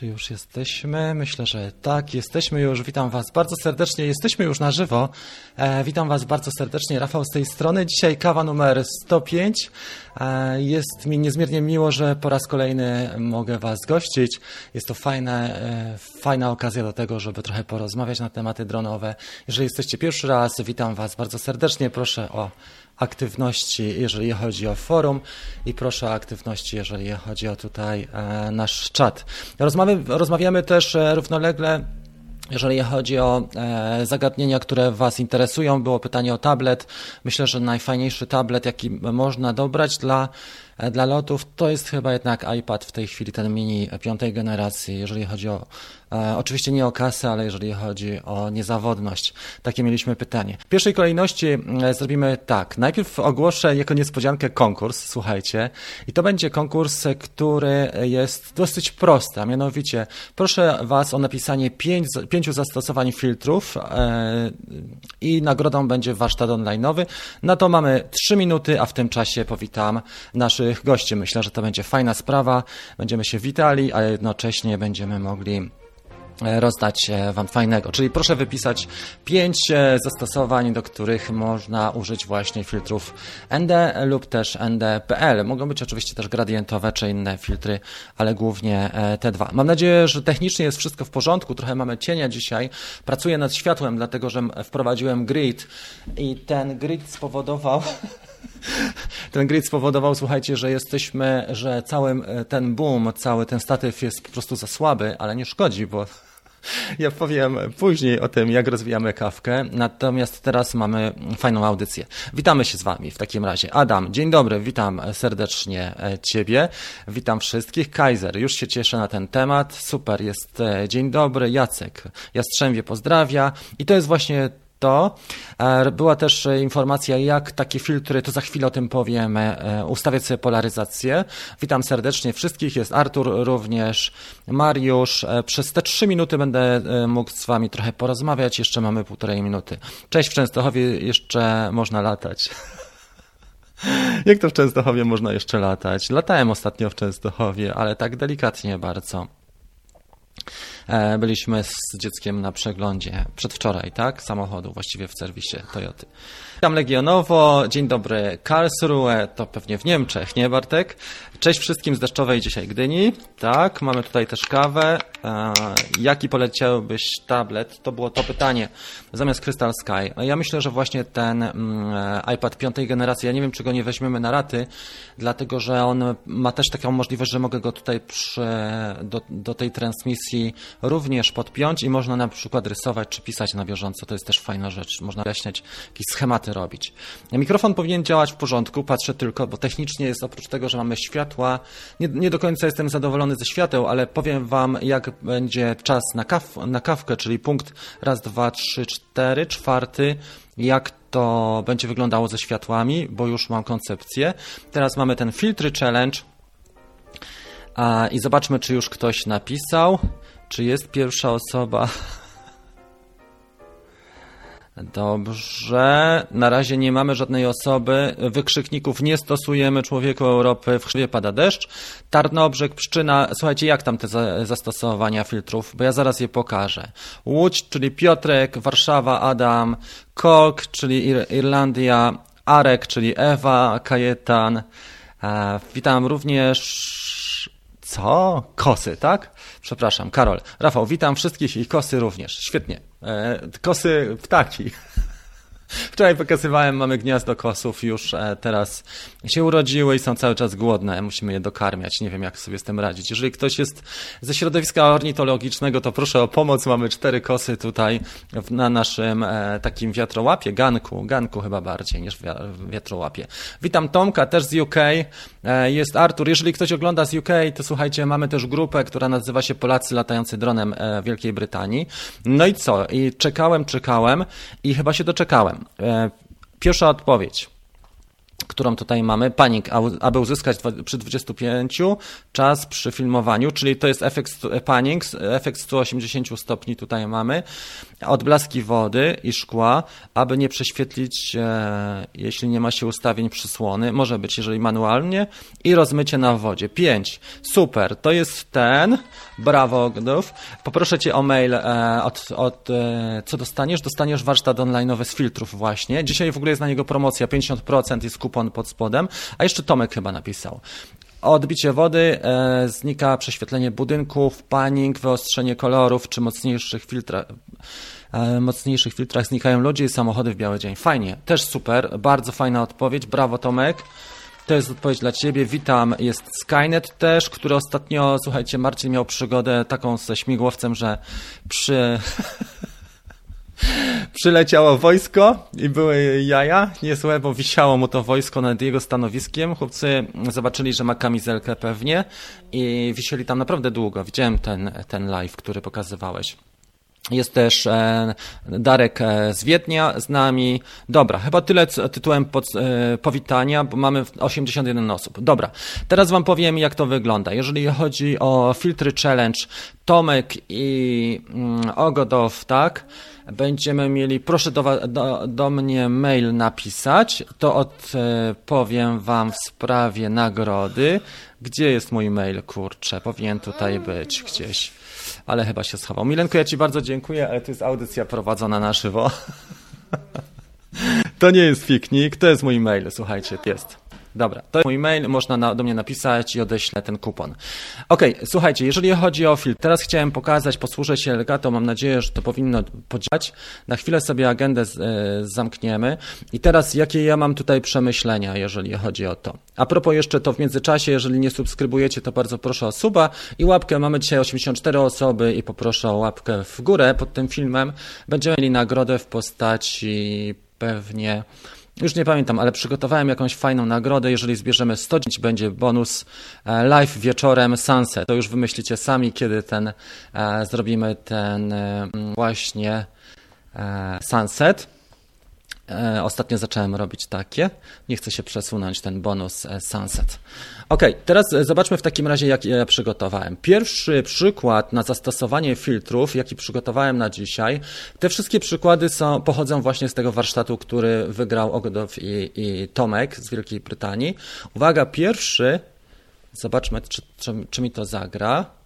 Czy już jesteśmy? Myślę, że tak, jesteśmy już. Witam Was bardzo serdecznie. Jesteśmy już na żywo. E, witam Was bardzo serdecznie. Rafał z tej strony. Dzisiaj kawa numer 105. E, jest mi niezmiernie miło, że po raz kolejny mogę Was gościć. Jest to fajne, e, fajna okazja do tego, żeby trochę porozmawiać na tematy dronowe. Jeżeli jesteście pierwszy raz, witam Was bardzo serdecznie. Proszę o aktywności, jeżeli chodzi o forum i proszę o aktywności, jeżeli chodzi o tutaj e, nasz czat. Rozmawiamy, rozmawiamy też e, równolegle jeżeli chodzi o e, zagadnienia, które Was interesują, było pytanie o tablet. Myślę, że najfajniejszy tablet, jaki można dobrać dla dla lotów to jest chyba jednak iPad w tej chwili, ten mini piątej generacji, jeżeli chodzi o, e, oczywiście nie o kasę, ale jeżeli chodzi o niezawodność. Takie mieliśmy pytanie. W pierwszej kolejności e, zrobimy tak. Najpierw ogłoszę jako niespodziankę konkurs, słuchajcie. I to będzie konkurs, który jest dosyć prosty, a mianowicie proszę Was o napisanie pięć, pięciu zastosowań filtrów e, i nagrodą będzie warsztat online'owy. Na to mamy trzy minuty, a w tym czasie powitam naszych naszych gości. Myślę, że to będzie fajna sprawa. Będziemy się witali, a jednocześnie będziemy mogli e, rozdać e, Wam fajnego. Czyli proszę wypisać pięć e, zastosowań, do których można użyć właśnie filtrów ND lub też ND.pl. Mogą być oczywiście też gradientowe czy inne filtry, ale głównie te dwa. Mam nadzieję, że technicznie jest wszystko w porządku. Trochę mamy cienia dzisiaj. Pracuję nad światłem, dlatego że wprowadziłem grid i ten grid spowodował ten grid spowodował, słuchajcie, że jesteśmy, że cały e, ten boom, cały ten statyw jest po prostu za słaby, ale nie szkodzi, bo ja powiem później o tym, jak rozwijamy kawkę, natomiast teraz mamy fajną audycję. Witamy się z Wami w takim razie. Adam, dzień dobry, witam serdecznie e, Ciebie, witam wszystkich. Kaiser, już się cieszę na ten temat, super, jest e, dzień dobry. Jacek, Jastrzębie pozdrawia i to jest właśnie to. E, była też informacja, jak takie filtry, to za chwilę o tym powiem, e, ustawiać sobie polaryzację. Witam serdecznie wszystkich, jest Artur również, Mariusz. E, przez te trzy minuty będę mógł z Wami trochę porozmawiać, jeszcze mamy półtorej minuty. Cześć w Częstochowie, jeszcze można latać. Jak to w Częstochowie można jeszcze latać? Latałem ostatnio w Częstochowie, ale tak delikatnie bardzo. E, byliśmy z dzieckiem na przeglądzie przedwczoraj, tak? Samochodu, właściwie w serwisie Toyoty. Witam Legionowo, dzień dobry Karlsruhe, to pewnie w Niemczech, nie Bartek? Cześć wszystkim z deszczowej dzisiaj Gdyni. Tak, mamy tutaj też kawę. E, jaki poleciałbyś tablet? To było to pytanie zamiast Crystal Sky. Ja myślę, że właśnie ten mm, iPad piątej generacji, ja nie wiem, czy go nie weźmiemy na raty, dlatego że on ma też taką możliwość, że mogę go tutaj przy, do, do tej transmisji również podpiąć i można na przykład rysować czy pisać na bieżąco. To jest też fajna rzecz. Można wyjaśniać jakieś schematy robić. Mikrofon powinien działać w porządku, patrzę tylko, bo technicznie jest oprócz tego, że mamy światła, nie, nie do końca jestem zadowolony ze świateł, ale powiem Wam, jak będzie czas na, kaw, na kawkę, czyli punkt raz, dwa, trzy, cztery, czwarty, jak to będzie wyglądało ze światłami, bo już mam koncepcję. Teraz mamy ten filtry challenge. I zobaczmy, czy już ktoś napisał. Czy jest pierwsza osoba? Dobrze. Na razie nie mamy żadnej osoby. Wykrzykników nie stosujemy. Człowieku Europy w Chrzywie pada deszcz. Tarnobrzeg, Pszczyna. Słuchajcie, jak tam te zastosowania filtrów? Bo ja zaraz je pokażę. Łódź, czyli Piotrek, Warszawa, Adam, Kolk, czyli Ir Irlandia, Arek, czyli Ewa, Kajetan. E, witam również co? Kosy, tak? Przepraszam, Karol. Rafał, witam wszystkich i kosy również. Świetnie. E, kosy ptaki. Wczoraj pokazywałem, mamy gniazdo kosów, już e, teraz się urodziły i są cały czas głodne. Musimy je dokarmiać. Nie wiem, jak sobie z tym radzić. Jeżeli ktoś jest ze środowiska ornitologicznego, to proszę o pomoc. Mamy cztery kosy tutaj na naszym e, takim wiatrołapie, ganku. Ganku chyba bardziej niż wiatrołapie. Witam Tomka, też z UK. E, jest Artur. Jeżeli ktoś ogląda z UK, to słuchajcie, mamy też grupę, która nazywa się Polacy latający dronem Wielkiej Brytanii. No i co? I czekałem, czekałem i chyba się doczekałem. E, pierwsza odpowiedź którą tutaj mamy, panik, aby uzyskać przy 25 czas przy filmowaniu, czyli to jest efekt panik, efekt 180 stopni tutaj mamy, odblaski wody i szkła, aby nie prześwietlić, e, jeśli nie ma się ustawień przysłony, może być jeżeli manualnie i rozmycie na wodzie. 5. Super, to jest ten, Brawo, Ogdów. Poproszę Cię o mail e, od, od e, co dostaniesz? Dostaniesz warsztat online'owy z filtrów właśnie. Dzisiaj w ogóle jest na niego promocja, 50% jest kupon pod spodem, a jeszcze Tomek chyba napisał. Odbicie wody, e, znika prześwietlenie budynków, panik, wyostrzenie kolorów czy mocniejszych filtrach. E, mocniejszych filtrach znikają ludzie i samochody w biały dzień. Fajnie, też super, bardzo fajna odpowiedź, brawo Tomek. To jest odpowiedź dla Ciebie. Witam. Jest Skynet też, który ostatnio, słuchajcie, Marcin miał przygodę taką ze śmigłowcem, że przy... Przyleciało wojsko i były jaja niezłe, bo wisiało mu to wojsko nad jego stanowiskiem. Chłopcy zobaczyli, że ma kamizelkę pewnie i wisieli tam naprawdę długo. Widziałem ten, ten live, który pokazywałeś. Jest też e, Darek e, z Wiednia z nami. Dobra, chyba tyle tytułem e, powitania, bo mamy 81 osób. Dobra, teraz Wam powiem, jak to wygląda. Jeżeli chodzi o filtry challenge, Tomek i mm, Ogodow, tak? Będziemy mieli, proszę do, do, do mnie mail napisać, to odpowiem Wam w sprawie nagrody. Gdzie jest mój mail, kurczę? Powinien tutaj być gdzieś ale chyba się schował. Milenko, ja Ci bardzo dziękuję, ale to jest audycja prowadzona na żywo. to nie jest fiknik, to jest mój mail, słuchajcie, jest. Dobra, to jest mój mail, można na, do mnie napisać i odeślę ten kupon. Ok, słuchajcie, jeżeli chodzi o film, teraz chciałem pokazać, posłużę się Elgato, mam nadzieję, że to powinno podziałać. Na chwilę sobie agendę z, e, zamkniemy. I teraz, jakie ja mam tutaj przemyślenia, jeżeli chodzi o to. A propos jeszcze to w międzyczasie, jeżeli nie subskrybujecie, to bardzo proszę o suba i łapkę. Mamy dzisiaj 84 osoby i poproszę o łapkę w górę pod tym filmem. Będziemy mieli nagrodę w postaci pewnie już nie pamiętam, ale przygotowałem jakąś fajną nagrodę. Jeżeli zbierzemy 110, będzie bonus e, live wieczorem Sunset. To już wymyślicie sami, kiedy ten e, zrobimy ten e, właśnie Sunset. Ostatnio zacząłem robić takie. Nie chcę się przesunąć ten bonus Sunset. Ok, teraz zobaczmy w takim razie, jak ja przygotowałem. Pierwszy przykład na zastosowanie filtrów, jaki przygotowałem na dzisiaj, te wszystkie przykłady są, pochodzą właśnie z tego warsztatu, który wygrał Ogodow i, i Tomek z Wielkiej Brytanii. Uwaga, pierwszy, zobaczmy, czy, czy, czy mi to zagra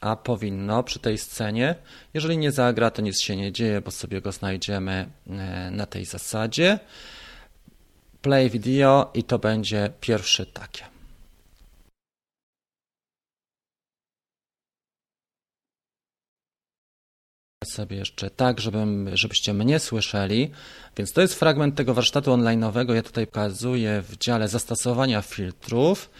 a powinno przy tej scenie. Jeżeli nie zagra, to nic się nie dzieje, bo sobie go znajdziemy e, na tej zasadzie. Play video i to będzie pierwszy takie. sobie jeszcze tak, żebym, żebyście mnie słyszeli. Więc to jest fragment tego warsztatu online'owego. Ja tutaj pokazuję w dziale zastosowania filtrów.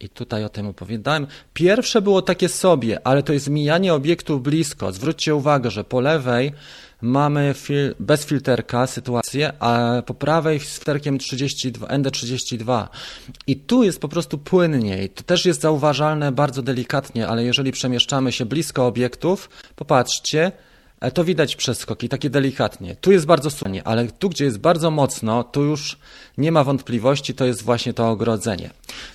I tutaj o tym opowiadałem. Pierwsze było takie sobie, ale to jest mijanie obiektu blisko. Zwróćcie uwagę, że po lewej mamy fil bez filterka sytuację, a po prawej z filterkiem 32, ND32. I tu jest po prostu płynniej. To też jest zauważalne bardzo delikatnie, ale jeżeli przemieszczamy się blisko obiektów, popatrzcie, to widać przeskoki, takie delikatnie. Tu jest bardzo słanie, ale tu, gdzie jest bardzo mocno, tu już nie ma wątpliwości, to jest właśnie to ogrodzenie.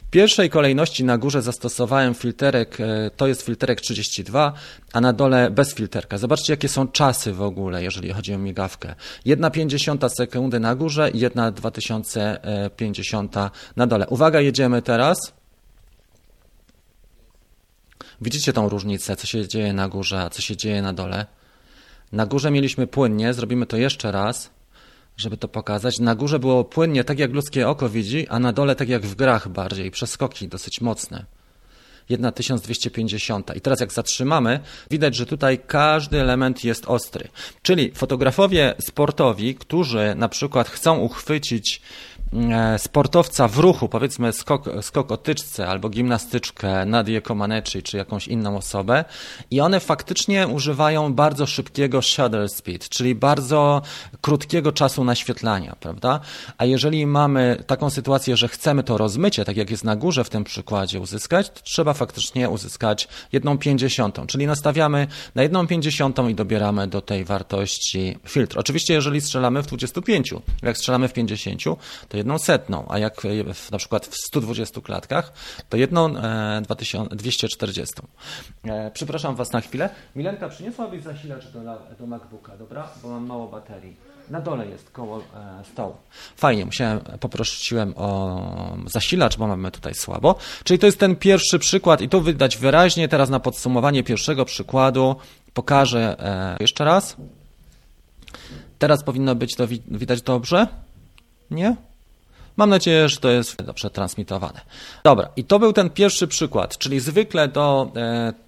W pierwszej kolejności na górze zastosowałem filterek, e, to jest filterek 32, a na dole bez filterka. Zobaczcie, jakie są czasy w ogóle, jeżeli chodzi o migawkę. 1,50 sekundy na górze i 1,2050 na dole. Uwaga, jedziemy teraz. Widzicie tą różnicę, co się dzieje na górze, a co się dzieje na dole? Na górze mieliśmy płynnie, zrobimy to jeszcze raz, żeby to pokazać. Na górze było płynnie, tak jak ludzkie oko widzi, a na dole tak jak w grach bardziej, przeskoki dosyć mocne. 1250. I teraz jak zatrzymamy, widać, że tutaj każdy element jest ostry. Czyli fotografowie sportowi, którzy na przykład chcą uchwycić sportowca w ruchu, powiedzmy skok, skok o tyczce albo gimnastyczkę, Nadię Comaneci czy jakąś inną osobę i one faktycznie używają bardzo szybkiego shutter speed, czyli bardzo krótkiego czasu naświetlania, prawda? A jeżeli mamy taką sytuację, że chcemy to rozmycie, tak jak jest na górze w tym przykładzie uzyskać, to trzeba faktycznie uzyskać jedną pięćdziesiątą, czyli nastawiamy na jedną pięćdziesiątą i dobieramy do tej wartości filtr. Oczywiście jeżeli strzelamy w 25, jak strzelamy w 50, to jedną setną, a jak w, na przykład w 120 klatkach, to jedną e, 240. E, przepraszam Was na chwilę. Milenka, przyniosłabyś zasilacz do, do MacBooka, dobra? Bo mam mało baterii. Na dole jest koło e, stołu. Fajnie, musiałem, poprosiłem o zasilacz, bo mamy tutaj słabo. Czyli to jest ten pierwszy przykład i tu widać wyraźnie, teraz na podsumowanie pierwszego przykładu pokażę e, jeszcze raz. Teraz powinno być to widać dobrze? Nie? Mam nadzieję, że to jest dobrze transmitowane. Dobra, i to był ten pierwszy przykład, czyli zwykle do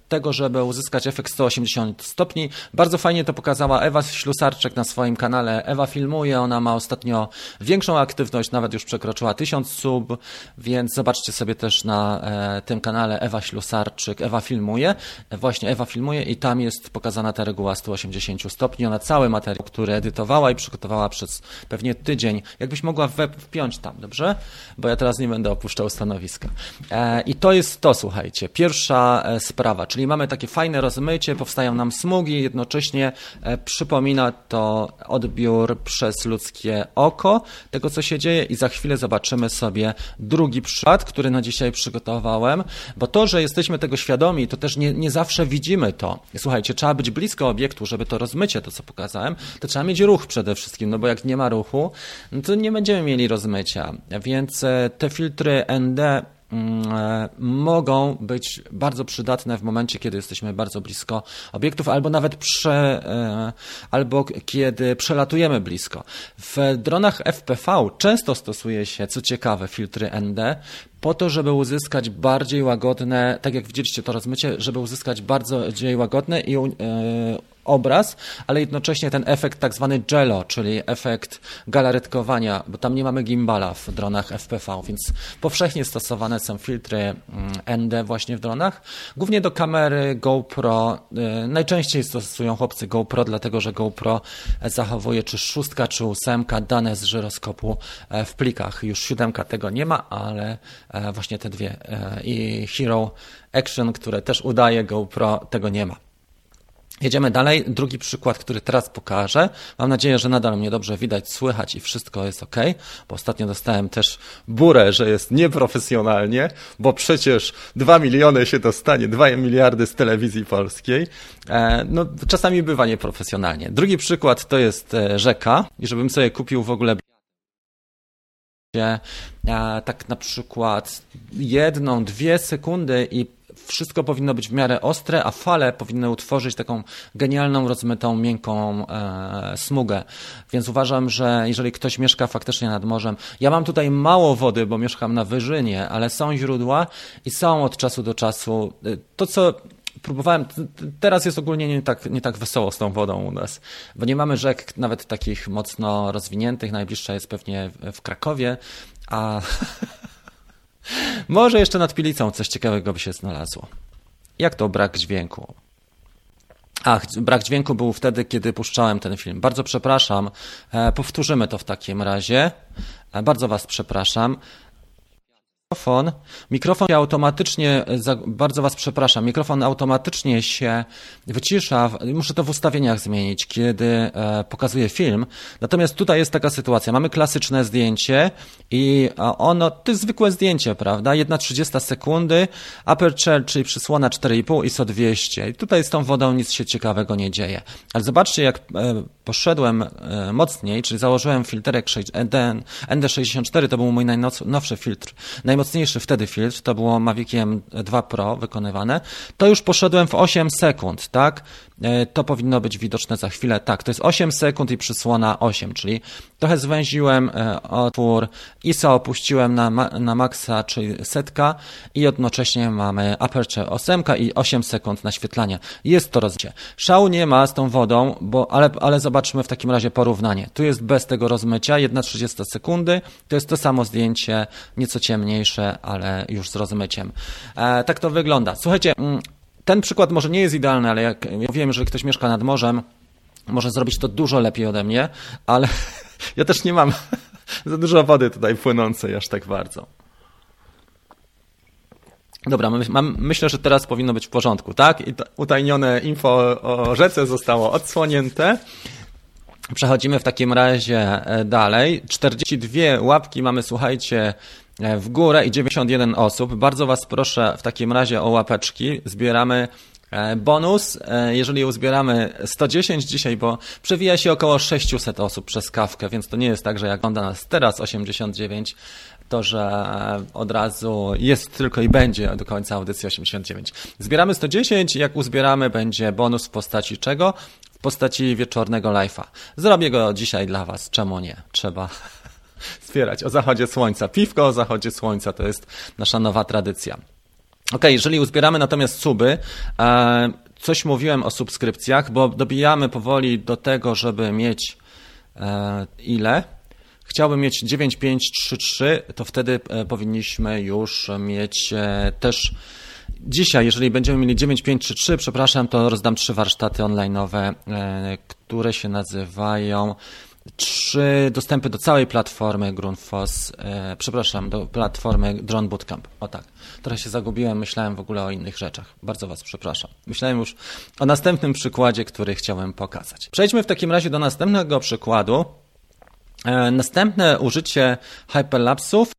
tego, żeby uzyskać efekt 180 stopni. Bardzo fajnie to pokazała Ewa Ślusarczyk na swoim kanale. Ewa filmuje, ona ma ostatnio większą aktywność, nawet już przekroczyła 1000 sub, więc zobaczcie sobie też na e, tym kanale Ewa Ślusarczyk. Ewa filmuje, właśnie Ewa filmuje i tam jest pokazana ta reguła 180 stopni. Ona cały materiał, który edytowała i przygotowała przez pewnie tydzień, jakbyś mogła wpiąć tam, dobrze? Bo ja teraz nie będę opuszczał stanowiska. E, I to jest to, słuchajcie, pierwsza e, sprawa, czyli mamy takie fajne rozmycie, powstają nam smugi, jednocześnie e, przypomina to odbiór przez ludzkie oko tego, co się dzieje. I za chwilę zobaczymy sobie drugi przykład, który na dzisiaj przygotowałem, bo to, że jesteśmy tego świadomi, to też nie, nie zawsze widzimy to. Słuchajcie, trzeba być blisko obiektu, żeby to rozmycie, to co pokazałem, to trzeba mieć ruch przede wszystkim, no bo jak nie ma ruchu, no to nie będziemy mieli rozmycia, więc e, te filtry ND mogą być bardzo przydatne w momencie, kiedy jesteśmy bardzo blisko obiektów, albo nawet prze, e, albo kiedy przelatujemy blisko. W dronach FPV często stosuje się, co ciekawe, filtry ND po to, żeby uzyskać bardziej łagodne, tak jak widzieliście to rozmycie, żeby uzyskać bardziej łagodne i e, obraz, ale jednocześnie ten efekt tak zwany jello, czyli efekt galaretkowania, bo tam nie mamy gimbala w dronach FPV, więc powszechnie stosowane są filtry mm, ND właśnie w dronach. Głównie do kamery GoPro, y, najczęściej stosują chłopcy GoPro, dlatego że GoPro zachowuje czy szóstka, czy ósemka dane z żyroskopu e, w plikach. Już siódemka tego nie ma, ale e, właśnie te dwie e, i Hero Action, które też udaje GoPro, tego nie ma. Jedziemy dalej. Drugi przykład, który teraz pokażę. Mam nadzieję, że nadal mnie dobrze widać, słychać i wszystko jest ok, bo ostatnio dostałem też burę, że jest nieprofesjonalnie, bo przecież 2 miliony się dostanie, 2 miliardy z telewizji polskiej. E, no, czasami bywa nieprofesjonalnie. Drugi przykład to jest e, rzeka i żebym sobie kupił w ogóle tak na przykład jedną, dwie sekundy i wszystko powinno być w miarę ostre, a fale powinny utworzyć taką genialną, rozmytą, miękką e, smugę. Więc uważam, że jeżeli ktoś mieszka faktycznie nad morzem, ja mam tutaj mało wody, bo mieszkam na wyżynie, ale są źródła i są od czasu do czasu. E, to, co próbowałem, teraz jest ogólnie nie tak, nie tak wesoło z tą wodą u nas, bo nie mamy rzek nawet takich mocno rozwiniętych, najbliższa jest pewnie w Krakowie, a Może jeszcze nad Pilicą coś ciekawego by się znalazło. Jak to brak dźwięku? Ach, brak dźwięku był wtedy, kiedy puszczałem ten film. Bardzo przepraszam. E, powtórzymy to w takim razie. E, bardzo Was przepraszam. Mikrofon, mikrofon automatycznie, bardzo Was przepraszam, mikrofon automatycznie się wycisza, muszę to w ustawieniach zmienić, kiedy e, pokazuję film. Natomiast tutaj jest taka sytuacja, mamy klasyczne zdjęcie i ono, to jest zwykłe zdjęcie, prawda? 1,30 sekundy, aperture, czyli przysłona 4,5 ISO 200. I tutaj z tą wodą nic się ciekawego nie dzieje. Ale zobaczcie, jak e, poszedłem e, mocniej, czyli założyłem filterek ND64, to był mój najnowszy filtr, najmocniejszy wtedy filtr, to było Maviciem 2 Pro wykonywane, to już poszedłem w 8 sekund, tak? E, to powinno być widoczne za chwilę. Tak, to jest 8 sekund i przysłona 8, czyli trochę zwęziłem e, otwór, ISO opuściłem na, na maksa, czyli setka i jednocześnie mamy aperture 8 i 8 sekund naświetlania. Jest to rozdział. Szału nie ma z tą wodą, bo, ale, ale zobaczmy w takim razie porównanie. Tu jest bez tego rozmycia, 1,30 sekundy, to jest to samo zdjęcie, nieco ciemniejsze, ale już z rozmyciem. E, tak to wygląda. Słuchajcie, mm, ten przykład może nie jest idealny, ale jak ja wiem, że ktoś mieszka nad morzem, może zrobić to dużo lepiej ode mnie, ale ja też nie mam za dużo wody tutaj płynącej aż tak bardzo. Dobra, mam, myślę, że teraz powinno być w porządku, tak? I utajnione info o rzece zostało odsłonięte. Przechodzimy w takim razie e, dalej. 42 łapki mamy, słuchajcie, w górę i 91 osób. Bardzo Was proszę w takim razie o łapeczki. Zbieramy E, bonus, e, jeżeli uzbieramy 110 dzisiaj, bo przewija się około 600 osób przez kawkę, więc to nie jest tak, że jak ogląda nas teraz 89, to że od razu jest tylko i będzie do końca audycji 89. Zbieramy 110 i jak uzbieramy, będzie bonus w postaci czego? W postaci wieczornego live'a. Zrobię go dzisiaj dla Was. Czemu nie? Trzeba zbierać o zachodzie słońca. Piwko o zachodzie słońca to jest nasza nowa tradycja. Ok, jeżeli uzbieramy natomiast suby, e, coś mówiłem o subskrypcjach, bo dobijamy powoli do tego, żeby mieć e, ile? Chciałbym mieć 9533, to wtedy e, powinniśmy już mieć też dzisiaj, jeżeli będziemy mieli 9533, przepraszam, to rozdam trzy warsztaty online'owe, które się nazywają trzy dostępy do całej platformy Grundfos, e, przepraszam, do platformy Drone Bootcamp. O tak, trochę się zagubiłem, myślałem w ogóle o innych rzeczach. Bardzo Was przepraszam. Myślałem już o następnym przykładzie, który chciałem pokazać. Przejdźmy w takim razie do następnego przykładu. E, następne użycie hyperlapsów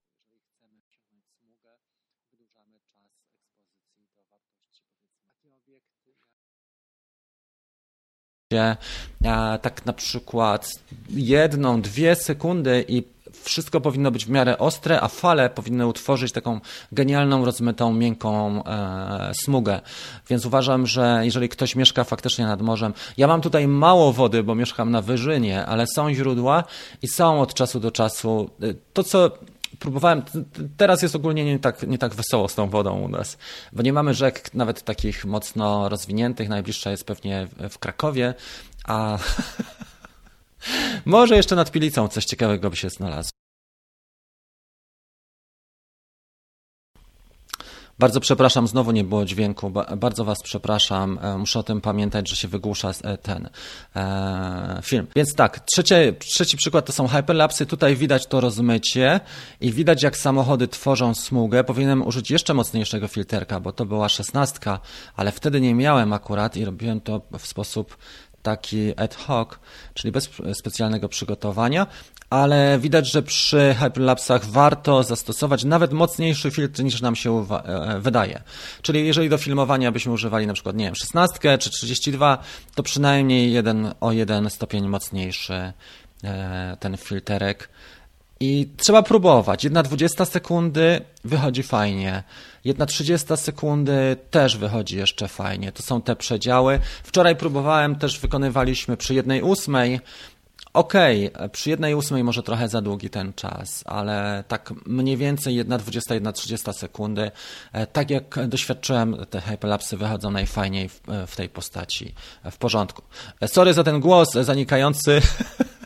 tak na przykład jedną, dwie sekundy i wszystko powinno być w miarę ostre, a fale powinny utworzyć taką genialną, rozmytą, miękką e, smugę. Więc uważam, że jeżeli ktoś mieszka faktycznie nad morzem, ja mam tutaj mało wody, bo mieszkam na wyżynie, ale są źródła i są od czasu do czasu. E, to, co próbowałem, teraz jest ogólnie nie tak, nie tak wesoło z tą wodą u nas, bo nie mamy rzek nawet takich mocno rozwiniętych, najbliższa jest pewnie w Krakowie, a może jeszcze nad Pilicą coś ciekawego by się znalazło. Bardzo przepraszam, znowu nie było dźwięku. Bardzo Was przepraszam. E, muszę o tym pamiętać, że się wygłusza e, ten e, film. Więc tak, trzecie, trzeci przykład to są hyperlapsy. Tutaj widać to rozmycie i widać, jak samochody tworzą smugę. Powinienem użyć jeszcze mocniejszego filterka, bo to była szesnastka, ale wtedy nie miałem akurat i robiłem to w sposób taki ad hoc, czyli bez specjalnego przygotowania, ale widać, że przy hyperlapsach warto zastosować nawet mocniejszy filtr niż nam się e, wydaje. Czyli jeżeli do filmowania byśmy używali na przykład, nie wiem, 16 czy 32, to przynajmniej jeden o jeden stopień mocniejszy e, ten filterek. I trzeba próbować. Jedna 20 sekundy wychodzi fajnie. Jedna 30 sekundy też wychodzi jeszcze fajnie. To są te przedziały. Wczoraj próbowałem, też wykonywaliśmy przy jednej ósmej Okej, okay, przy jednej ósmej może trochę za długi ten czas, ale tak mniej więcej 1,20, 1,30 sekundy. E, tak jak doświadczyłem, te hyperlapsy wychodzą najfajniej w, w tej postaci. E, w porządku. E, sorry za ten głos zanikający.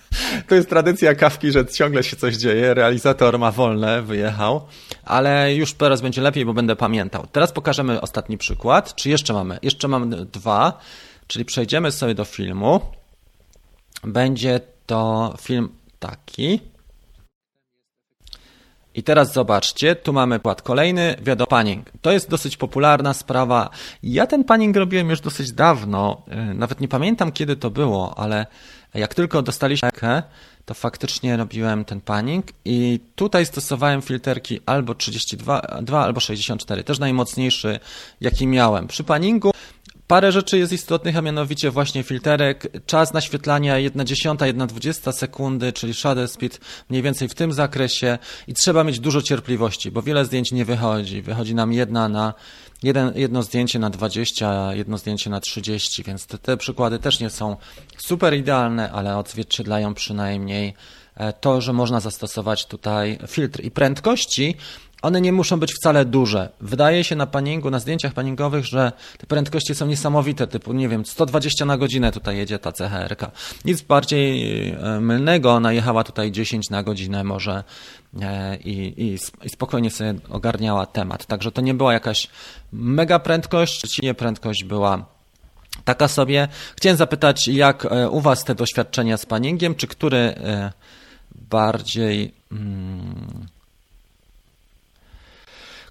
To jest tradycja kawki, że ciągle się coś dzieje. Realizator ma wolne, wyjechał, ale już teraz będzie lepiej, bo będę pamiętał. Teraz pokażemy ostatni przykład. Czy jeszcze mamy? Jeszcze mamy dwa, czyli przejdziemy sobie do filmu. Będzie to film taki. I teraz zobaczcie, tu mamy płat kolejny, wiadomo, panning. To jest dosyć popularna sprawa. Ja ten panning robiłem już dosyć dawno, y, nawet nie pamiętam kiedy to było, ale jak tylko dostaliśmy to faktycznie robiłem ten panning i tutaj stosowałem filterki albo 32 2, albo 64, też najmocniejszy jaki miałem. Przy panningu Parę rzeczy jest istotnych, a mianowicie właśnie filterek, czas naświetlania 1,10, 1,20 sekundy, czyli shutter speed mniej więcej w tym zakresie i trzeba mieć dużo cierpliwości, bo wiele zdjęć nie wychodzi. Wychodzi nam jedna na jeden, jedno zdjęcie na 20, jedno zdjęcie na 30, więc te, te przykłady też nie są super idealne, ale odzwierciedlają przynajmniej e, to, że można zastosować tutaj filtr i prędkości one nie muszą być wcale duże. Wydaje się na paningu, na zdjęciach paningowych, że te prędkości są niesamowite, typu, nie wiem, 120 na godzinę tutaj jedzie ta CHR-ka. Nic bardziej e, mylnego, ona jechała tutaj 10 na godzinę może e, i, i, i spokojnie sobie ogarniała temat. Także to nie była jakaś mega prędkość, nie prędkość była taka sobie. Chciałem zapytać, jak e, u Was te doświadczenia z paningiem, czy który bardziej... Hmm,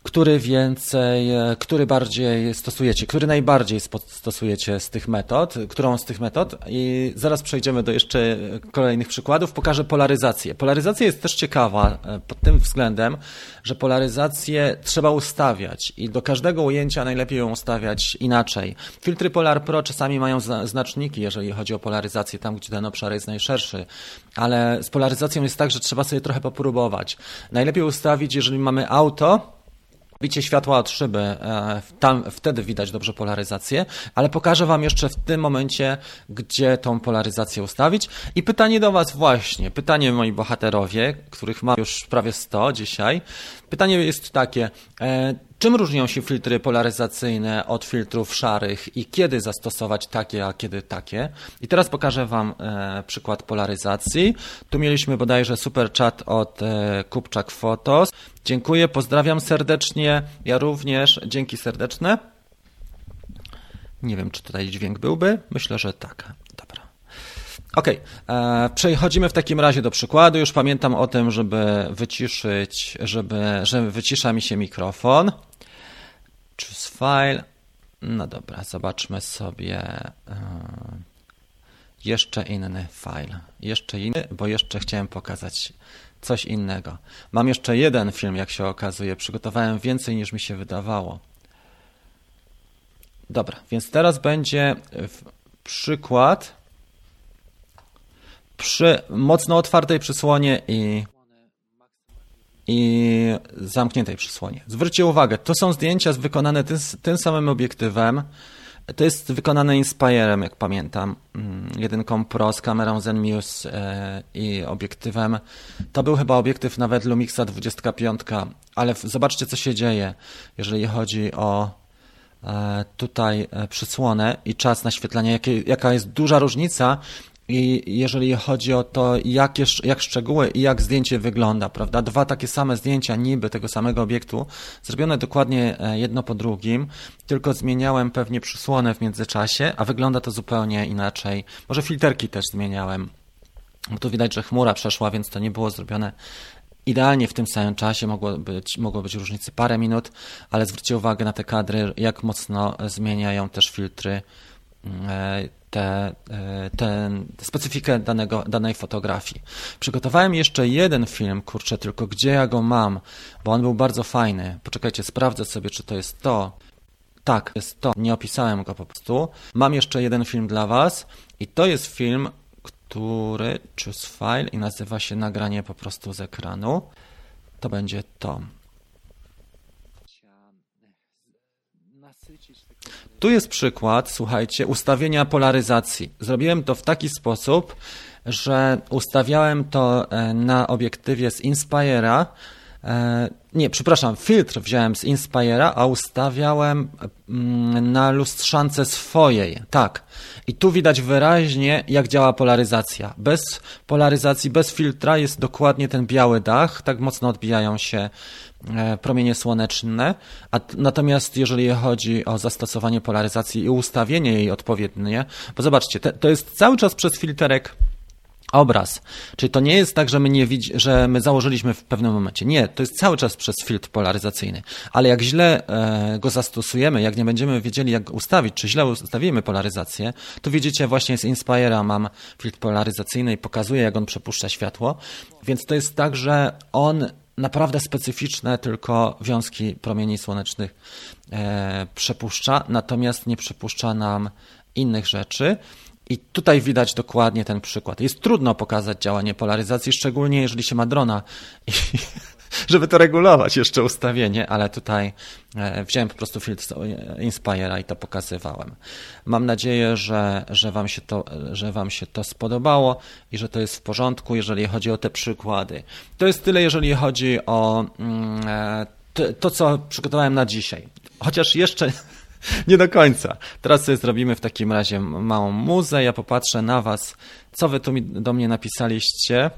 który więcej, e, który bardziej stosujecie, który najbardziej stosujecie z tych metod, którą z tych metod i zaraz przejdziemy do jeszcze kolejnych przykładów, pokażę polaryzację. Polaryzacja jest też ciekawa e, pod tym względem, że polaryzację trzeba ustawiać i do każdego ujęcia najlepiej ją ustawiać inaczej. Filtry Polar Pro czasami mają znaczniki, jeżeli chodzi o polaryzację, tam gdzie ten obszar jest najszerszy, ale z polaryzacją jest tak, że trzeba sobie trochę popróbować. Najlepiej ustawić, jeżeli mamy auto, Bicie światła od szyby, e, tam, wtedy widać dobrze polaryzację, ale pokażę Wam jeszcze w tym momencie, gdzie tą polaryzację ustawić. I pytanie do Was właśnie, pytanie moi bohaterowie, których mam już prawie 100 dzisiaj. Pytanie jest takie, e, Czym różnią się filtry polaryzacyjne od filtrów szarych i kiedy zastosować takie, a kiedy takie? I teraz pokażę Wam e, przykład polaryzacji. Tu mieliśmy bodajże super chat od e, Kupczak Photos. Dziękuję, pozdrawiam serdecznie. Ja również. Dzięki serdeczne. Nie wiem, czy tutaj dźwięk byłby. Myślę, że tak. Dobra. Ok, e, przechodzimy w takim razie do przykładu. Już pamiętam o tym, żeby wyciszyć, żeby, że wycisza mi się mikrofon. Choose file. No dobra, zobaczmy sobie e, jeszcze inny file. Jeszcze inny, bo jeszcze chciałem pokazać coś innego. Mam jeszcze jeden film, jak się okazuje. Przygotowałem więcej niż mi się wydawało. Dobra, więc teraz będzie przykład przy mocno otwartej przysłonie i i zamkniętej przysłonie. Zwróćcie uwagę, to są zdjęcia wykonane tym, tym samym obiektywem. To jest wykonane Inspirem, jak pamiętam, mm, jedynką Pro z kamerą Zenmuse e, i obiektywem. To był chyba obiektyw nawet Lumixa 25, ale zobaczcie, co się dzieje, jeżeli chodzi o e, tutaj e, przysłonę i czas naświetlania, jaka jest duża różnica i jeżeli chodzi o to, jak, jak szczegóły i jak zdjęcie wygląda, prawda? Dwa takie same zdjęcia niby tego samego obiektu, zrobione dokładnie e, jedno po drugim, tylko zmieniałem pewnie przysłonę w międzyczasie, a wygląda to zupełnie inaczej. Może filterki też zmieniałem. Bo tu widać, że chmura przeszła, więc to nie było zrobione idealnie w tym samym czasie, mogło być, mogło być różnicy parę minut, ale zwróćcie uwagę na te kadry, jak mocno zmieniają też filtry e, tę te, te, specyfikę danego, danej fotografii. Przygotowałem jeszcze jeden film, kurczę, tylko gdzie ja go mam, bo on był bardzo fajny. Poczekajcie, sprawdzę sobie, czy to jest to. Tak, jest to. Nie opisałem go po prostu. Mam jeszcze jeden film dla Was i to jest film, który choose file i nazywa się nagranie po prostu z ekranu. To będzie to. Tu jest przykład, słuchajcie, ustawienia polaryzacji. Zrobiłem to w taki sposób, że ustawiałem to e, na obiektywie z Inspira. E, nie, przepraszam, filtr wziąłem z Inspira, a ustawiałem mm, na lustrzance swojej. Tak. I tu widać wyraźnie, jak działa polaryzacja. Bez polaryzacji, bez filtra jest dokładnie ten biały dach, tak mocno odbijają się E, promienie słoneczne, a natomiast jeżeli chodzi o zastosowanie polaryzacji i ustawienie jej odpowiednie, bo zobaczcie, to jest cały czas przez filterek obraz. Czyli to nie jest tak, że my nie widzi, że my założyliśmy w pewnym momencie. Nie, to jest cały czas przez filtr polaryzacyjny. Ale jak źle e, go zastosujemy, jak nie będziemy wiedzieli, jak ustawić, czy źle ustawimy polaryzację, to widzicie, właśnie z Inspira mam filtr polaryzacyjny i pokazuje, jak on przepuszcza światło. Więc to jest tak, że on naprawdę specyficzne tylko wiązki promieni słonecznych e, przepuszcza, natomiast nie przepuszcza nam innych rzeczy. I tutaj widać dokładnie ten przykład. Jest trudno pokazać działanie polaryzacji, szczególnie jeżeli się ma drona. I żeby to regulować jeszcze ustawienie, ale tutaj e, wziąłem po prostu filtr Inspira i to pokazywałem. Mam nadzieję, że, że, wam się to, że Wam się to spodobało i że to jest w porządku, jeżeli chodzi o te przykłady. To jest tyle, jeżeli chodzi o mm, e, to, co przygotowałem na dzisiaj. Chociaż jeszcze nie do końca. Teraz sobie zrobimy w takim razie małą muzę. Ja popatrzę na Was, co Wy tu mi, do mnie napisaliście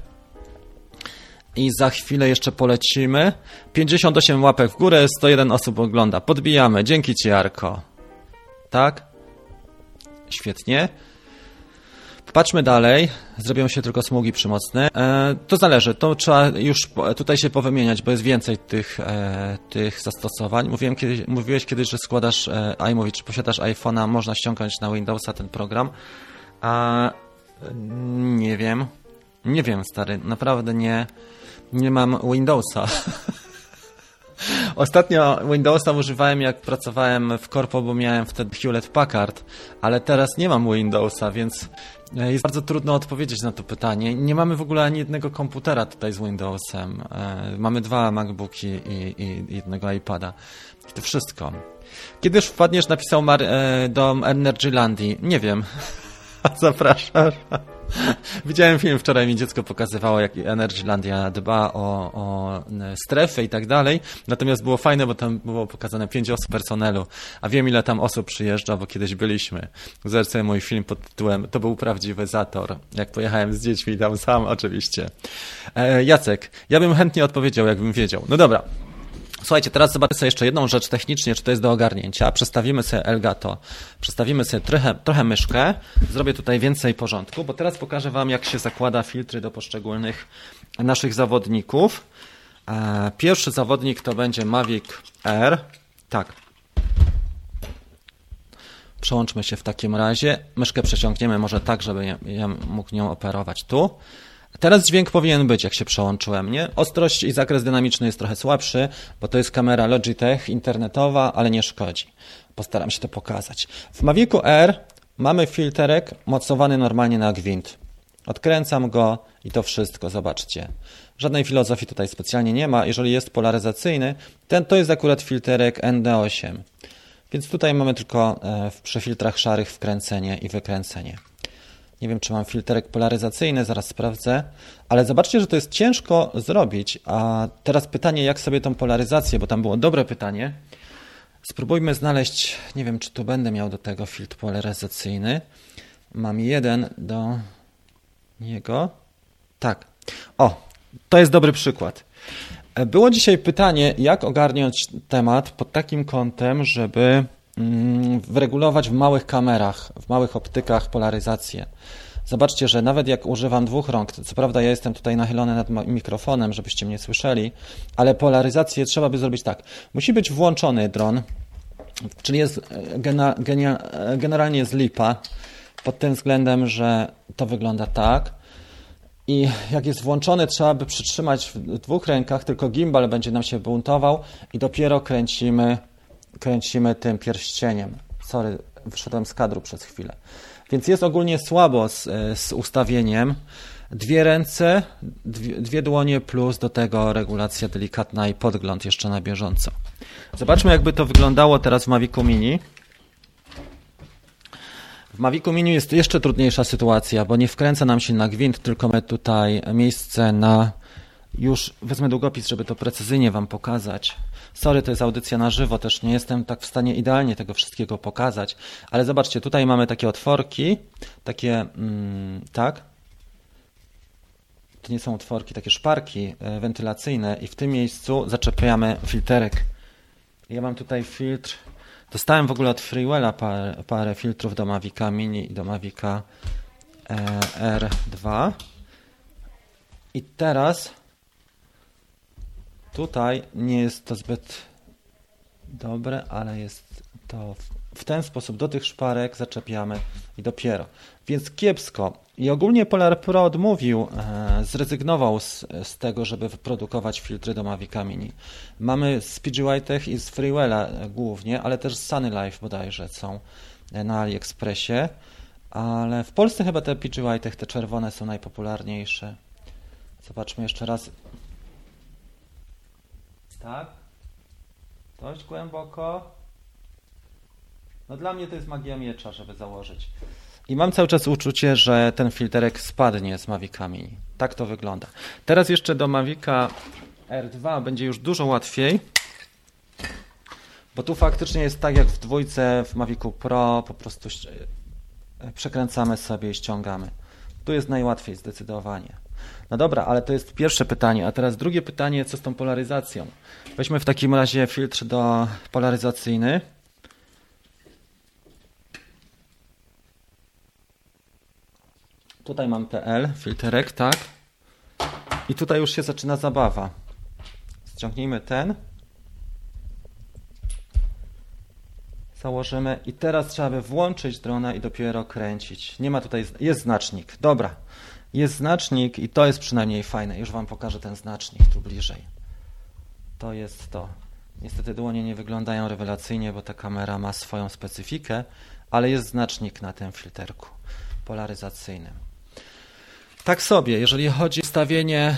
i za chwilę jeszcze polecimy. 58 łapek w górę, 101 osób ogląda. Podbijamy. Dzięki Ci, Arko. Tak? Świetnie. Patrzmy dalej. Zrobią się tylko smugi przymocne. E, to zależy. To trzeba już tutaj się powymieniać, bo jest więcej tych, e, tych zastosowań. Mówiłem kiedyś, mówiłeś kiedyś, że składasz e, iMovie, czy posiadasz iPhone'a, można ściągnąć na Windowsa ten program. A nie wiem. Nie wiem, stary. Naprawdę nie, nie mam Windowsa. Ostatnio Windowsa używałem jak pracowałem w korpo, bo miałem wtedy Hewlett Packard, ale teraz nie mam Windowsa, więc jest bardzo trudno odpowiedzieć na to pytanie. Nie mamy w ogóle ani jednego komputera tutaj z Windowsem. E, mamy dwa MacBooki i, i jednego iPada. I to wszystko. Kiedy już wpadniesz, napisał Mar e, do Energylandii. Nie wiem. Zapraszam. Widziałem film, wczoraj mi dziecko pokazywało, jak Energylandia dba o, o strefę i tak dalej. Natomiast było fajne, bo tam było pokazane pięć osób personelu, a wiem ile tam osób przyjeżdża, bo kiedyś byliśmy. Zercę mój film pod tytułem To był prawdziwy Zator. Jak pojechałem z dziećmi tam sam oczywiście. E, Jacek, ja bym chętnie odpowiedział, jakbym wiedział. No dobra, Słuchajcie, teraz zobaczmy sobie jeszcze jedną rzecz technicznie, czy to jest do ogarnięcia. Przestawimy sobie Elgato, przestawimy sobie trochę, trochę myszkę, zrobię tutaj więcej porządku, bo teraz pokażę Wam, jak się zakłada filtry do poszczególnych naszych zawodników. E, pierwszy zawodnik to będzie Mavic Air. Tak. Przełączmy się w takim razie. Myszkę przeciągniemy może tak, żeby ja mógł nią operować tu. Teraz dźwięk powinien być, jak się przełączyłem, nie? Ostrość i zakres dynamiczny jest trochę słabszy, bo to jest kamera Logitech internetowa, ale nie szkodzi. Postaram się to pokazać. W Mavicu R mamy filterek mocowany normalnie na gwint. Odkręcam go i to wszystko, zobaczcie. Żadnej filozofii tutaj specjalnie nie ma. Jeżeli jest polaryzacyjny, ten to jest akurat filterek ND8. Więc tutaj mamy tylko e, w przefiltrach szarych wkręcenie i wykręcenie. Nie wiem, czy mam filterek polaryzacyjny, zaraz sprawdzę. Ale zobaczcie, że to jest ciężko zrobić. A teraz pytanie, jak sobie tą polaryzację, bo tam było dobre pytanie. Spróbujmy znaleźć, nie wiem, czy tu będę miał do tego filtr polaryzacyjny. Mam jeden do niego. Tak. O, to jest dobry przykład. Było dzisiaj pytanie, jak ogarnąć temat pod takim kątem, żeby wyregulować w małych kamerach, w małych optykach polaryzację. Zobaczcie, że nawet jak używam dwóch rąk, co prawda ja jestem tutaj nachylony nad mikrofonem, żebyście mnie słyszeli, ale polaryzację trzeba by zrobić tak. Musi być włączony dron, czyli jest e, gena, genia, e, generalnie jest lipa pod tym względem, że to wygląda tak. I jak jest włączony, trzeba by przytrzymać w dwóch rękach, tylko gimbal będzie nam się buntował i dopiero kręcimy kręcimy tym pierścieniem. Sorry, wyszedłem z kadru przez chwilę. Więc jest ogólnie słabo z, z ustawieniem. Dwie ręce, dwie, dwie dłonie plus do tego regulacja delikatna i podgląd jeszcze na bieżąco. Zobaczmy jakby to wyglądało teraz w Mavicu Mini. W Mavicu Mini jest jeszcze trudniejsza sytuacja, bo nie wkręca nam się na gwint, tylko my tutaj miejsce na już wezmę długopis, żeby to precyzyjnie Wam pokazać. Sorry, to jest audycja na żywo, też nie jestem tak w stanie idealnie tego wszystkiego pokazać, ale zobaczcie, tutaj mamy takie otworki, takie, mm, tak? To nie są otworki, takie szparki e, wentylacyjne i w tym miejscu zaczepiamy filterek. Ja mam tutaj filtr, dostałem w ogóle od Freewella parę, parę filtrów do Mavica Mini i do Mavica e, R2. I teraz Tutaj nie jest to zbyt dobre, ale jest to w ten sposób do tych szparek zaczepiamy i dopiero. Więc kiepsko. I ogólnie Polar Pro odmówił, e, zrezygnował z, z, tego, żeby wyprodukować filtry do Mavica Mini. Mamy z PGY i z Freewella głównie, ale też z Sunny Life bodajże są na AliExpressie. Ale w Polsce chyba te PGY, te czerwone są najpopularniejsze. Zobaczmy jeszcze raz. Tak? Dość głęboko. No dla mnie to jest magia miecza, żeby założyć. I mam cały czas uczucie, że ten filterek spadnie z Mavicami. Tak to wygląda. Teraz jeszcze do Mavica R2 będzie już dużo łatwiej. Bo tu faktycznie jest tak jak w dwójce w Mavicu Pro, po prostu przekręcamy sobie i ściągamy. Tu jest najłatwiej zdecydowanie. No dobra, ale to jest pierwsze pytanie. A teraz drugie pytanie, co z tą polaryzacją? Weźmy w takim razie filtr do polaryzacyjny. Tutaj mam PL, filterek, tak. I tutaj już się zaczyna zabawa. Ściągnijmy ten. Założymy i teraz trzeba by włączyć drona i dopiero kręcić. Nie ma tutaj, jest znacznik. Dobra, jest znacznik i to jest przynajmniej fajne. Już Wam pokażę ten znacznik tu bliżej. To jest to. Niestety dłonie nie wyglądają rewelacyjnie, bo ta kamera ma swoją specyfikę, ale jest znacznik na tym filterku polaryzacyjnym. Tak sobie, jeżeli chodzi o ustawienie.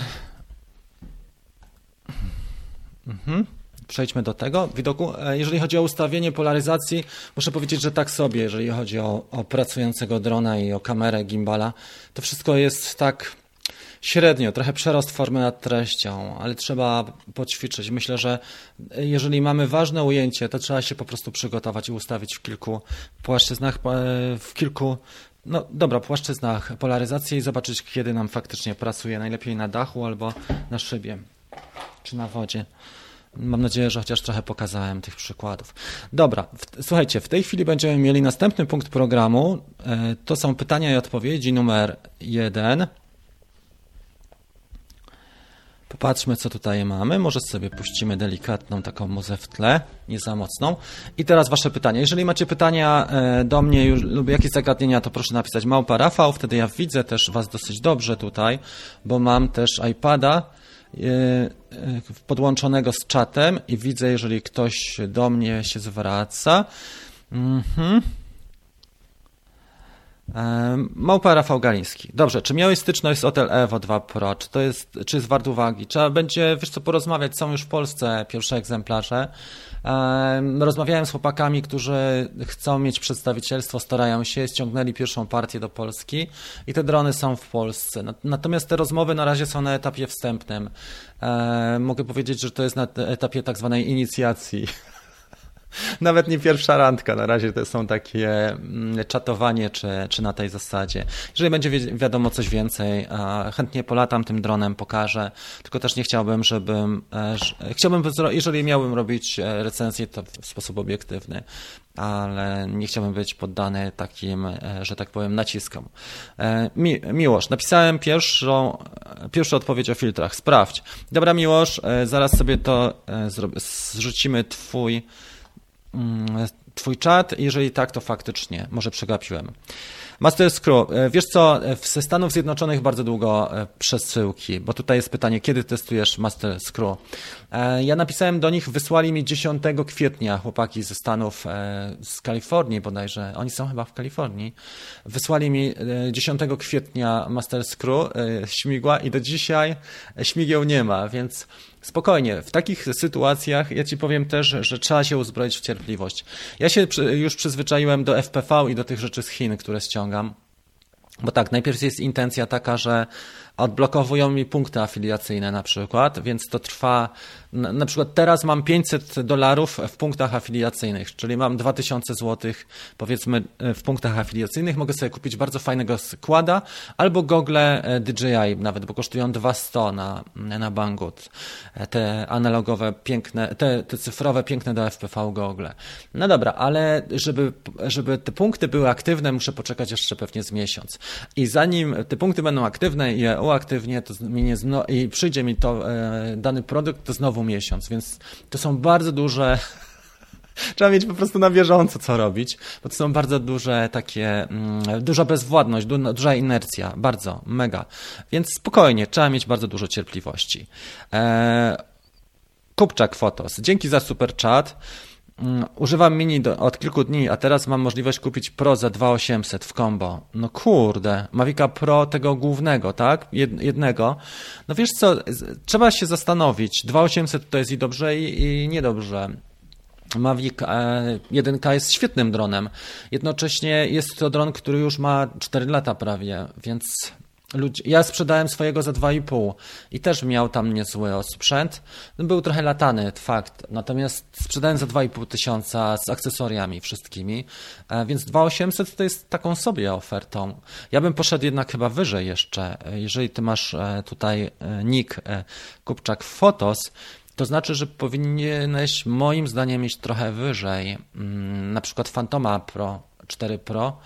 Mhm. Przejdźmy do tego widoku. E, jeżeli chodzi o ustawienie polaryzacji, muszę powiedzieć, że tak sobie, jeżeli chodzi o, o pracującego drona i o kamerę gimbala, to wszystko jest tak średnio, trochę przerost formy nad treścią, ale trzeba poćwiczyć. Myślę, że jeżeli mamy ważne ujęcie, to trzeba się po prostu przygotować i ustawić w kilku płaszczyznach, e, w kilku no dobra, płaszczyznach polaryzacji i zobaczyć, kiedy nam faktycznie pracuje. Najlepiej na dachu albo na szybie, czy na wodzie. Mam nadzieję, że chociaż trochę pokazałem tych przykładów. Dobra, w, słuchajcie, w tej chwili będziemy mieli następny punkt programu. E, to są pytania i odpowiedzi numer jeden. Popatrzmy, co tutaj mamy. Może sobie puścimy delikatną taką muzę w tle, nie za mocną. I teraz wasze pytania. Jeżeli macie pytania e, do mnie lub jakieś zagadnienia, to proszę napisać małpa Rafał. Wtedy ja widzę też was dosyć dobrze tutaj, bo mam też iPada podłączonego z czatem i widzę, jeżeli ktoś do mnie się zwraca. Mhm. Małpa Rafał Galiński. Dobrze, czy miałeś styczność z Hotel Evo 2 Pro? Czy to jest, czy jest wart uwagi? Trzeba będzie, wiesz co, porozmawiać. Są już w Polsce pierwsze egzemplarze. Rozmawiałem z chłopakami, którzy chcą mieć przedstawicielstwo, starają się, ściągnęli pierwszą partię do Polski i te drony są w Polsce. Natomiast te rozmowy na razie są na etapie wstępnym. Mogę powiedzieć, że to jest na etapie tak zwanej inicjacji. Nawet nie pierwsza randka, na razie to są takie mm, czatowanie czy, czy na tej zasadzie. Jeżeli będzie wi wiadomo coś więcej, chętnie polatam tym dronem, pokażę, tylko też nie chciałbym, żebym, e, chciałbym, jeżeli miałbym robić e, recenzję, to w sposób obiektywny, ale nie chciałbym być poddany takim, e, że tak powiem, naciskom. Mi, Miłosz, napisałem pierwszą, pierwszą odpowiedź o filtrach. Sprawdź. Dobra, Miłosz, zaraz sobie to. Zrzucimy twój twój czat? Jeżeli tak, to faktycznie, może przegapiłem. Master Screw, e, wiesz co, e, ze Stanów Zjednoczonych bardzo długo e, przesyłki, bo tutaj jest pytanie, kiedy testujesz Master Screw? Ja napisałem do nich, wysłali mi 10 kwietnia chłopaki ze Stanów, z Kalifornii bodajże, oni są chyba w Kalifornii, wysłali mi 10 kwietnia Master Screw śmigła i do dzisiaj śmigieł nie ma, więc Spokojnie, w takich sytuacjach ja ci powiem też, że trzeba się uzbroić w cierpliwość. Ja się już przyzwyczaiłem do FPV i do tych rzeczy z Chin, które ściągam. Bo tak, najpierw jest intencja taka, że odblokowują mi punkty afiliacyjne na przykład, więc to trwa, na przykład teraz mam 500 dolarów w punktach afiliacyjnych, czyli mam 2000 złotych powiedzmy w punktach afiliacyjnych, mogę sobie kupić bardzo fajnego składa albo gogle e, DJI nawet, bo kosztują 200 na, na Banggood, e, te analogowe, piękne, te, te cyfrowe, piękne do FPV gogle. No dobra, ale żeby, żeby te punkty były aktywne, muszę poczekać jeszcze pewnie z miesiąc. I zanim te punkty będą aktywne i je uaktywnię to minie i przyjdzie mi to e, dany produkt, to znowu miesiąc, więc to są bardzo duże Trzeba mieć po prostu na bieżąco co robić, bo to są bardzo duże takie, mm, duża bezwładność, duża inercja, bardzo, mega. Więc spokojnie, trzeba mieć bardzo dużo cierpliwości. Eee, Kupczak Fotos, dzięki za super chat. Mm, używam mini do, od kilku dni, a teraz mam możliwość kupić Pro za 2800 w combo. No kurde, Mavica Pro tego głównego, tak? Jednego. No wiesz co, trzeba się zastanowić. 2800 to jest i dobrze, i, i niedobrze. Mavic 1K e, jest świetnym dronem. Jednocześnie jest to dron, który już ma 4 lata prawie, więc Ja sprzedałem swojego za 2,5 i też miał tam niezły sprzęt. Był trochę latany, fakt. Natomiast sprzedałem za 2,5 tysiąca z akcesoriami wszystkimi, e, więc 2,800 to jest taką sobie ofertą. Ja bym poszedł jednak chyba wyżej jeszcze. Jeżeli ty masz e, tutaj e, nick Kupczak Fotos, to znaczy, że powinieneś moim zdaniem mieć trochę wyżej, mm, na przykład Fantoma Pro 4 Pro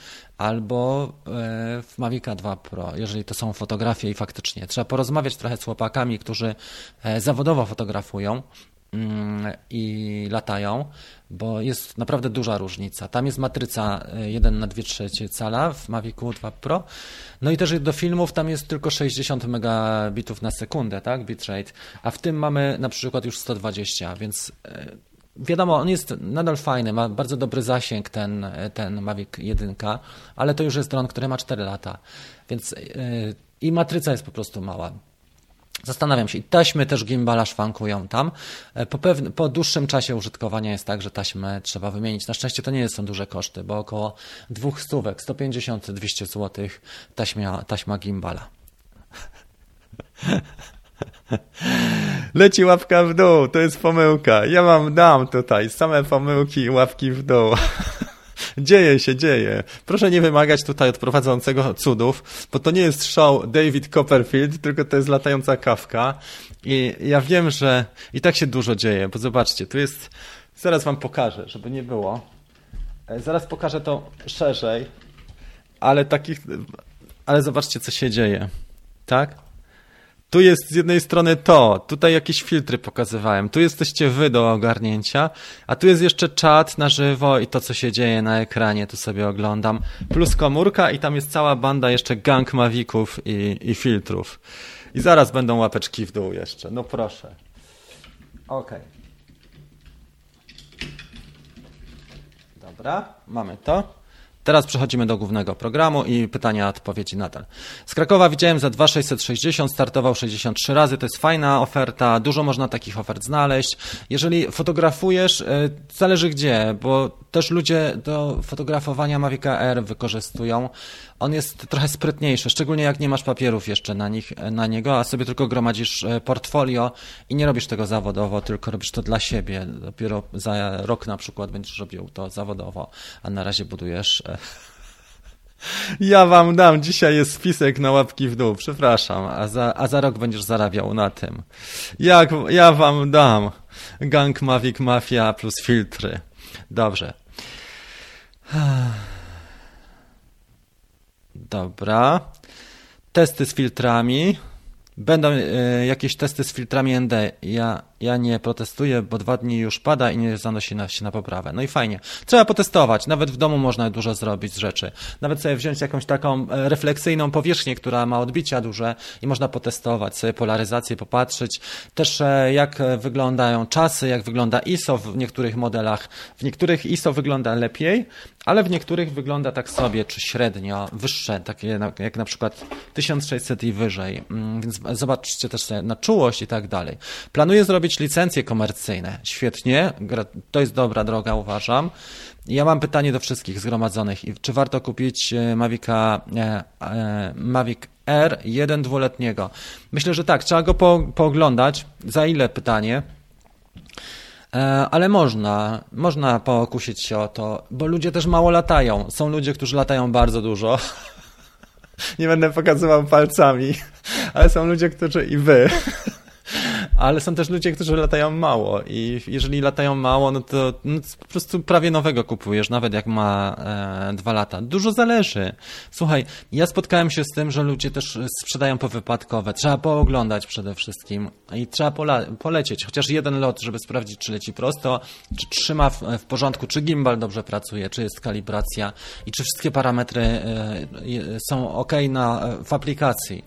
albo e, w Mavica 2 Pro, jeżeli to są fotografie i faktycznie trzeba porozmawiać trochę z chłopakami, którzy e, zawodowo fotografują mm, i latają, bo jest naprawdę duża różnica. Tam jest matryca 1 na 2 trzecie cala w Mavicu 2 Pro. No i też do filmów tam jest tylko 60 megabitów na sekundę, tak, bitrate, a w tym mamy na przykład już 120, więc wiadomo, on jest nadal fajny, ma bardzo dobry zasięg ten, ten Mavic 1, ale to już jest dron, który ma 4 lata, więc yy, i matryca jest po prostu mała. Zastanawiam się, i taśmy też gimbala szwankują tam. E, po, po dłuższym czasie użytkowania jest tak, że taśmy trzeba wymienić. Na szczęście to nie są duże koszty, bo około dwóch stówek, 150-200 zł taśma, taśma gimbala. Leci łapka w dół, to jest pomyłka. Ja wam dam tutaj same pomyłki łapki w dół. Dzieje się, dzieje. Proszę nie wymagać tutaj od prowadzącego cudów, bo to nie jest show David Copperfield, tylko to jest latająca kawka. I ja wiem, że i tak się dużo dzieje, bo zobaczcie, tu jest, zaraz wam pokażę, żeby nie było. E, zaraz pokażę to szerzej, ale takich, ale zobaczcie, co się dzieje. Tak? Tu jest z jednej strony to, tutaj jakieś filtry pokazywałem, tu jesteście wy do ogarnięcia, a tu jest jeszcze czat na żywo i to, co się dzieje na ekranie, tu sobie oglądam, plus komórka i tam jest cała banda jeszcze gang mawików i, i filtrów. I zaraz będą łapeczki w dół jeszcze, no proszę. Okej. Okay. Dobra, mamy to. Teraz przechodzimy do głównego programu i pytania, odpowiedzi nadal. Z Krakowa widziałem za 2660, startował 63 razy, to jest fajna oferta, dużo można takich ofert znaleźć. Jeżeli fotografujesz, y, zależy gdzie, bo też ludzie do fotografowania Mavic Air wykorzystują. On jest trochę sprytniejszy, szczególnie jak nie masz papierów jeszcze na, nich, na niego, a sobie tylko gromadzisz y, portfolio i nie robisz tego zawodowo, tylko robisz to dla siebie. Dopiero za rok na przykład będziesz robił to zawodowo, a na razie budujesz ja wam dam, dzisiaj jest spisek na łapki w dół, przepraszam, a za, a za rok będziesz zarabiał na tym. Jak, ja wam dam. Gang Mavic Mafia plus filtry. Dobrze. Dobra. Testy z filtrami. Będą e, jakieś testy z filtrami ND. Ja, ja nie protestuję, bo dwa dni już pada i nie zanosi na, się na poprawę. No i fajnie. Trzeba potestować. Nawet w domu można dużo zrobić z rzeczy. Nawet sobie wziąć jakąś taką e, refleksyjną powierzchnię, która ma odbicia duże i można potestować, sobie polaryzację popatrzeć. Też e, jak wyglądają czasy, jak wygląda ISO w niektórych modelach. W niektórych ISO wygląda lepiej, ale w niektórych wygląda tak sobie, czy średnio, wyższe, takie jak na przykład 1600 i wyżej. Mm, więc zobaczcie też na czułość i tak dalej. Planuję zrobić licencje komercyjne. Świetnie, to jest dobra droga, uważam. Ja mam pytanie do wszystkich zgromadzonych. Czy warto kupić e, Mavica, e, e, Mavic R 1 dwuletniego? Myślę, że tak. Trzeba go po, pooglądać. Za ile pytanie? Ale można, można pokusić się o to, bo ludzie też mało latają. Są ludzie, którzy latają bardzo dużo. Nie będę pokazywał palcami ale są ludzie, którzy i wy ale są też ludzie, którzy latają mało i jeżeli latają mało, no to, no po prostu prawie nowego kupujesz, nawet jak ma e, dwa lata. Dużo zależy. Słuchaj, ja spotkałem się z tym, że ludzie też sprzedają powypadkowe. Trzeba pooglądać przede wszystkim i trzeba polecieć, chociaż jeden lot, żeby sprawdzić, czy leci prosto, czy trzyma w, w porządku, czy gimbal dobrze pracuje, czy jest kalibracja i czy wszystkie parametry e, są ok na, w aplikacji.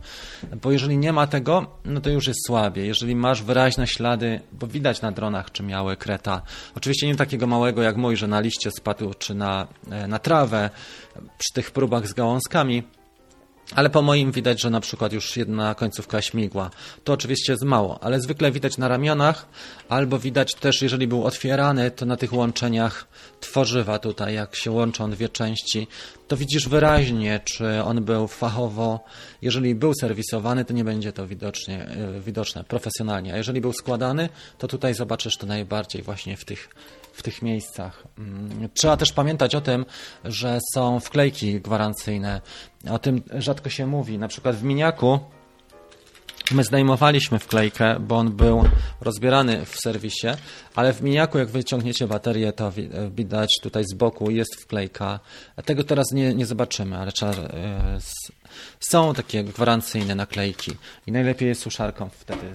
Bo jeżeli nie ma tego, no to już jest słabie. Jeżeli masz wyraźne ślady, bo widać na dronach, czy miały kreta. Oczywiście nie takiego małego jak mój, że na liście spadł, czy na, e, na trawę przy tych próbach z gałązkami, ale po moim widać, że na przykład już jedna końcówka śmigła. To oczywiście jest mało, ale zwykle widać na ramionach, albo widać też, jeżeli był otwierany, to na tych łączeniach tworzywa tutaj, jak się łączą dwie części, to widzisz wyraźnie, czy on był fachowo, jeżeli był serwisowany, to nie będzie to widocznie, e, widoczne profesjonalnie, a jeżeli był składany, to tutaj zobaczysz to najbardziej właśnie w tych w tych miejscach. Mm, trzeba też pamiętać o tym, że są wklejki gwarancyjne. O tym rzadko się mówi. Na przykład w miniaku My zdejmowaliśmy wklejkę, bo on był rozbierany w serwisie, ale w miniaku, jak wyciągniecie baterię, to widać tutaj z boku jest wklejka. Tego teraz nie, nie zobaczymy, ale trzeba, e, są takie gwarancyjne naklejki i najlepiej jest suszarką wtedy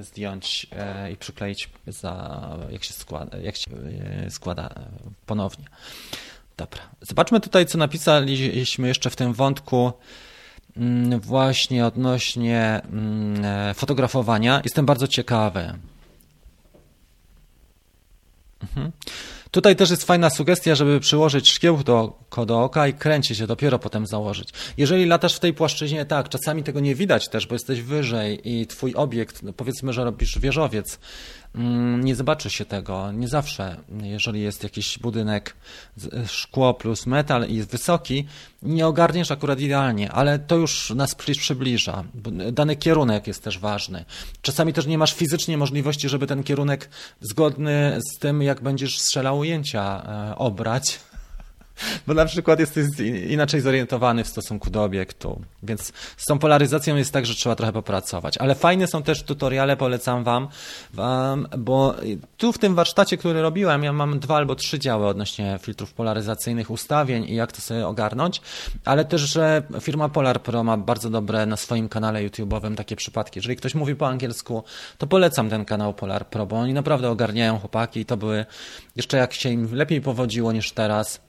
zdjąć e, i przykleić, za, jak, się składa, jak się e, składa ponownie. Dobra, zobaczmy tutaj, co napisaliśmy jeszcze w tym wątku Mm, właśnie odnośnie mm, e, fotografowania. Jestem bardzo ciekawy. Mhm. Tutaj też jest fajna sugestia, żeby przyłożyć szkieł do, do oka i kręcić się, dopiero potem założyć. Jeżeli latasz w tej płaszczyźnie, tak, czasami tego nie widać też, bo jesteś wyżej i twój obiekt, no powiedzmy, że robisz wieżowiec, nie zobaczy się tego. Nie zawsze, jeżeli jest jakiś budynek szkło plus metal i jest wysoki, nie ogarniesz akurat idealnie, ale to już nas przybliża. Dany kierunek jest też ważny. Czasami też nie masz fizycznie możliwości, żeby ten kierunek zgodny z tym, jak będziesz strzelał ujęcia, e, obrać bo na przykład jesteś inaczej zorientowany w stosunku do obiektu. Więc z tą polaryzacją jest tak, że trzeba trochę popracować. Ale fajne są też tutoriale, polecam wam, wam, bo tu w tym warsztacie, który robiłem, ja mam dwa albo trzy działy odnośnie filtrów polaryzacyjnych, ustawień i jak to sobie ogarnąć, ale też, że firma Polar Pro ma bardzo dobre na swoim kanale YouTube'owym takie przypadki. Jeżeli ktoś mówi po angielsku, to polecam ten kanał Polar Pro, bo oni naprawdę ogarniają chłopaki i to były jeszcze jak się im lepiej powodziło niż teraz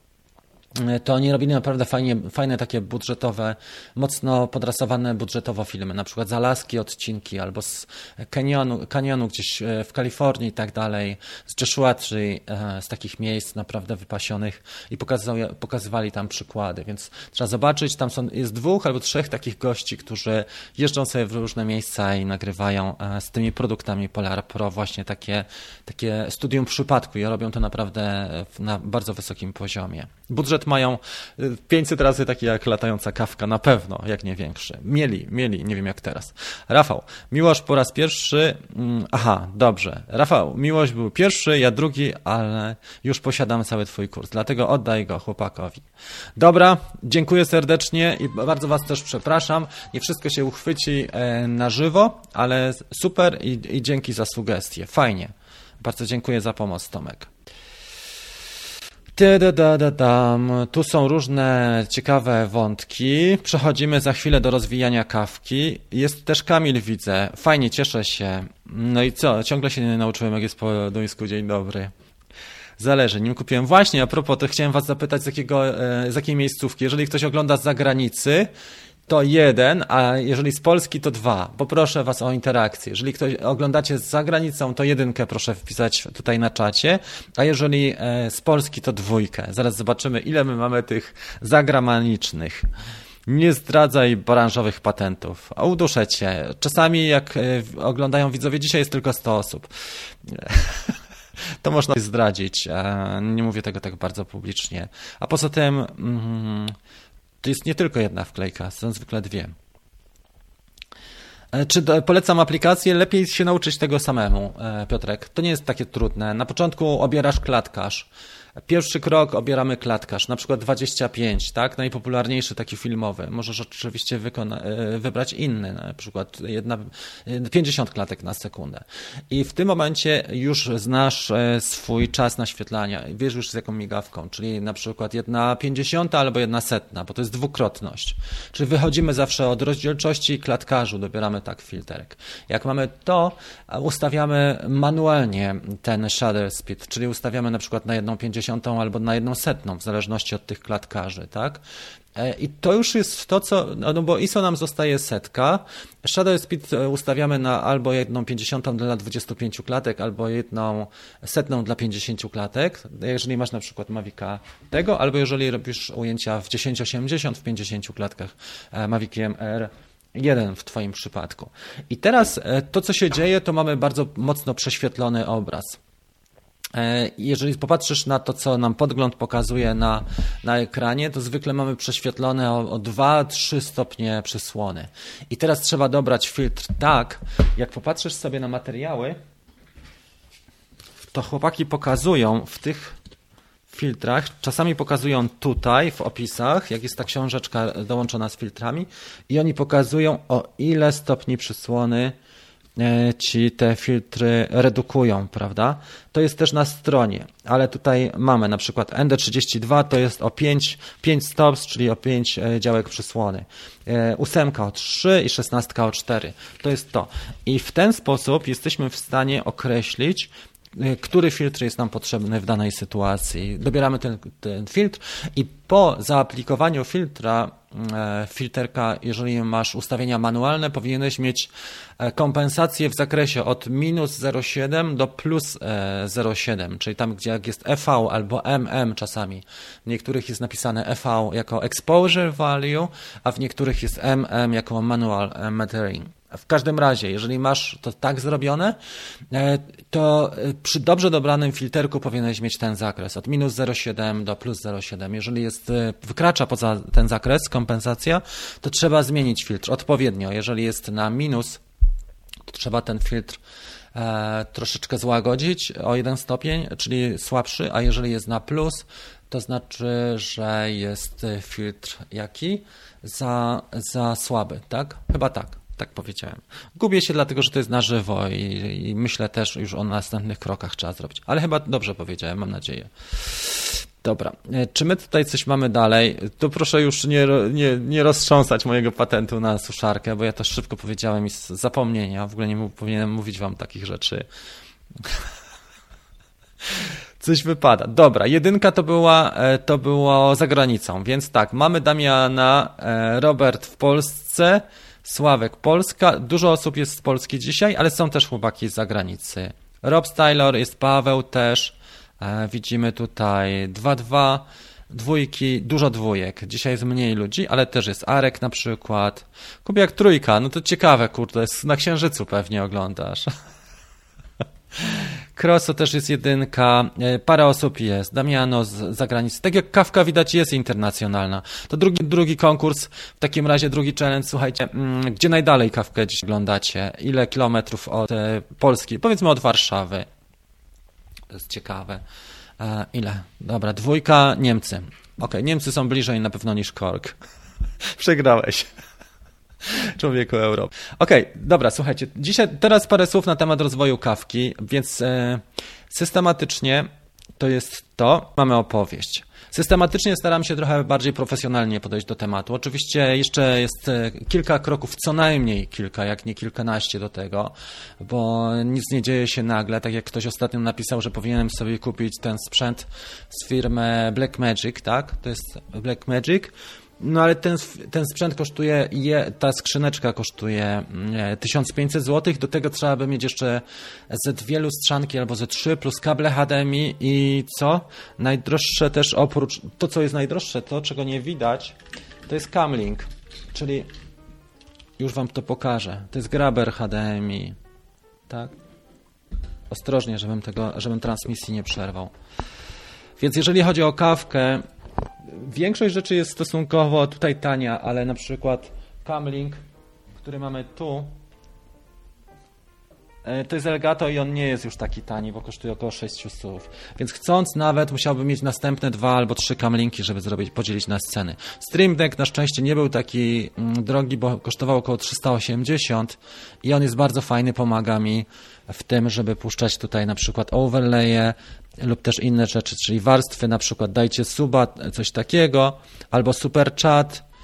to oni robili naprawdę fajnie, fajne takie budżetowe, mocno podrasowane budżetowo filmy, na przykład z Alaski odcinki albo z kanionu, kanionu gdzieś e, w Kalifornii i tak dalej, z Joshua Tree, e, z takich miejsc naprawdę wypasionych i pokazywali tam przykłady, więc trzeba zobaczyć, tam są, jest dwóch albo trzech takich gości, którzy jeżdżą sobie w różne miejsca i nagrywają e, z tymi produktami Polar Pro właśnie takie, takie studium przypadku i robią to naprawdę na bardzo wysokim poziomie. Budżet mają 500 y, razy taki jak latająca kawka, na pewno, jak nie większy. Mieli, mieli, nie wiem jak teraz. Rafał, Miłosz po raz pierwszy, mm, aha, dobrze. Rafał, Miłość był pierwszy, ja drugi, ale już posiadam cały twój kurs, dlatego oddaj go chłopakowi. Dobra, dziękuję serdecznie i bardzo was też przepraszam. Nie wszystko się uchwyci e, na żywo, ale super i, i dzięki za sugestie. Fajnie. Bardzo dziękuję za pomoc, Tomek. Da, da, da, dam. Tu są różne ciekawe wątki. Przechodzimy za chwilę do rozwijania kawki. Jest też Kamil, widzę. Fajnie, cieszę się. No i co? Ciągle się nie nauczyłem, jak jest po duńsku dzień dobry. Zależy, nim kupiłem. Właśnie, a propos, to chciałem was zapytać z, jakiego, e, z jakiej miejscówki. Jeżeli ktoś ogląda z zagranicy, to jeden, a jeżeli z Polski, to dwa. Poproszę Was o interakcję. Jeżeli ktoś oglądacie za granicą, to jedynkę proszę wpisać tutaj na czacie, a jeżeli e, z Polski, to dwójkę. Zaraz zobaczymy, ile my mamy tych zagramanicznych. Nie zdradzaj branżowych patentów. A uduszę cię. Czasami jak e, oglądają widzowie, dzisiaj jest tylko 100 osób. To można zdradzić. Nie mówię tego tak bardzo publicznie. A poza tym... Mm, to jest nie tylko jedna wklejka, są zwykle dwie. E, czy polecam aplikację? Lepiej się nauczyć tego samemu, e, Piotrek. To nie jest takie trudne. Na początku obierasz klatkarz. Pierwszy krok obieramy klatkarz, na przykład 25, tak? Najpopularniejszy taki filmowy. Możesz oczywiście wykona- e, wybrać inny, na przykład jedna, 50 klatek na sekundę. I w tym momencie już znasz e, swój czas naświetlania. Wiesz już z jaką migawką, czyli na przykład jedna 50 albo jedna setna, bo to jest dwukrotność. Czyli wychodzimy zawsze od rozdzielczości klatkarzu, dobieramy tak filterek. Jak mamy to, ustawiamy manualnie ten shutter speed, czyli ustawiamy na przykład na jedną 50 dziesiątą albo na jedną setną, w zależności od tych klatkarzy, tak? E, I to już jest to, co, no, no bo ISO nam zostaje setka. Shadow Speed e, ustawiamy na albo jedną pięćdziesiątą dla 25 klatek, albo jedną setną dla 50 klatek. Jeżeli masz na przykład Mavica tego, albo jeżeli robisz ujęcia w 1080 w 50 klatkach e, Maviciem R. Jeden w Twoim przypadku. I teraz to, co się dzieje, to mamy bardzo mocno prześwietlony obraz. E, jeżeli popatrzysz na to, co nam podgląd pokazuje na, na ekranie, to zwykle mamy prześwietlone o, o 2-3 stopnie przysłony. I teraz trzeba dobrać filtr tak, jak popatrzysz sobie na materiały, to chłopaki pokazują w tych filtrach. Czasami pokazują tutaj w opisach, jak jest ta książeczka dołączona z filtrami i oni pokazują o ile stopni przysłony ci te filtry redukują, prawda? To jest też na stronie, ale tutaj mamy na przykład ND32 to jest o 5, 5 stops, czyli o 5 e, działek przysłony. 8 e, o 3 i 16 o 4. To jest to. I w ten sposób jesteśmy w stanie określić, który filtr jest nam potrzebny w danej sytuacji. Dobieramy ten, ten filtr i po zaaplikowaniu filtra, e, filterka, jeżeli masz ustawienia manualne, powinieneś mieć e, kompensację w zakresie od minus 0,7 do plus 0,7, e, czyli tam, gdzie jak jest EV albo MM czasami. W niektórych jest napisane EV jako exposure value, a w niektórych jest MM jako manual metering. W każdym razie, jeżeli masz to tak zrobione, e, to e, przy dobrze dobranym filterku powinieneś mieć ten zakres od minus 0,7 do plus 0,7. Jeżeli jest, e, wykracza poza ten zakres kompensacja, to trzeba zmienić filtr odpowiednio. Jeżeli jest na minus, to trzeba ten filtr troszeczkę złagodzić o jeden stopień, czyli słabszy, a jeżeli jest na plus, to znaczy, że jest filtr jaki? Za, za słaby, tak? Chyba tak. Tak powiedziałem. Gubię się dlatego, że to jest na żywo i, i, myślę też już o następnych krokach trzeba zrobić. Ale chyba dobrze powiedziałem, mam nadzieję. Dobra, e, czy my tutaj coś mamy dalej? To proszę już nie, nie, nie roztrząsać mojego patentu na suszarkę, bo ja to szybko powiedziałem i z zapomnienia. W ogóle nie powinienem mówić wam takich rzeczy. Coś wypada. Dobra, jedynka to była, e, to było za granicą, więc tak, mamy Damiana, e, Robert w Polsce, Sławek Polska. Dużo osób jest z Polski dzisiaj, ale są też chłopaki z zagranicy. Rob Stylor, jest Paweł też. E, widzimy tutaj 2-2, dwójki, dużo dwójek. Dzisiaj jest mniej ludzi, ale też jest Arek na przykład. Kubiak trójka, no to ciekawe, kurde, jest na Księżycu pewnie oglądasz. Kroso też jest jedynka, e, parę osób jest, Damiano z zagranicy. Tak jak Kawka widać jest internacjonalna. To drugi, drugi konkurs, w takim razie drugi challenge, słuchajcie, mm, gdzie najdalej Kawkę dziś oglądacie? Ile kilometrów od e, Polski? Powiedzmy od Warszawy. To jest ciekawe. E, ile? Dobra, dwójka, Niemcy. Ok, Niemcy są bliżej na pewno niż Kork. Przegrałeś. Człowieku Europy. Okej, okay, dobra, słuchajcie. Dzisiaj teraz parę słów na temat rozwoju kawki, więc e, systematycznie to jest to. Mamy opowieść. Systematycznie staram się trochę bardziej profesjonalnie podejść do tematu. Oczywiście jeszcze jest e, kilka kroków, co najmniej kilka, jak nie kilkanaście do tego, bo nic nie dzieje się nagle. Tak jak ktoś ostatnio napisał, że powinienem sobie kupić ten sprzęt z firmy Blackmagic, tak? To jest Blackmagic no ale ten, ten sprzęt kosztuje, je, ta skrzyneczka kosztuje 1500 zł, do tego trzeba by mieć jeszcze ze dwie lustrzanki albo ze trzy, plus kable HDMI i co? Najdroższe też oprócz, to co jest najdroższe, to czego nie widać, to jest Camlink, czyli już Wam to pokażę. To jest Grabber HDMI, tak? Ostrożnie, żebym tego, żebym transmisji nie przerwał. Więc jeżeli chodzi o kawkę, większość rzeczy jest stosunkowo tutaj tania, ale na przykład Camlink, który mamy tu, e, to jest Elgato i on nie jest już taki tani, bo kosztuje około 600 słów. Więc chcąc nawet musiałbym mieć następne dwa albo trzy Camlinki, żeby zrobić, podzielić na sceny. Stream Deck na szczęście nie był taki mm, drogi, bo kosztował około 380 i on jest bardzo fajny, pomaga mi w tym, żeby puszczać tutaj na przykład overlaye, lub też inne rzeczy, czyli warstwy, na przykład dajcie suba, coś takiego, albo super chat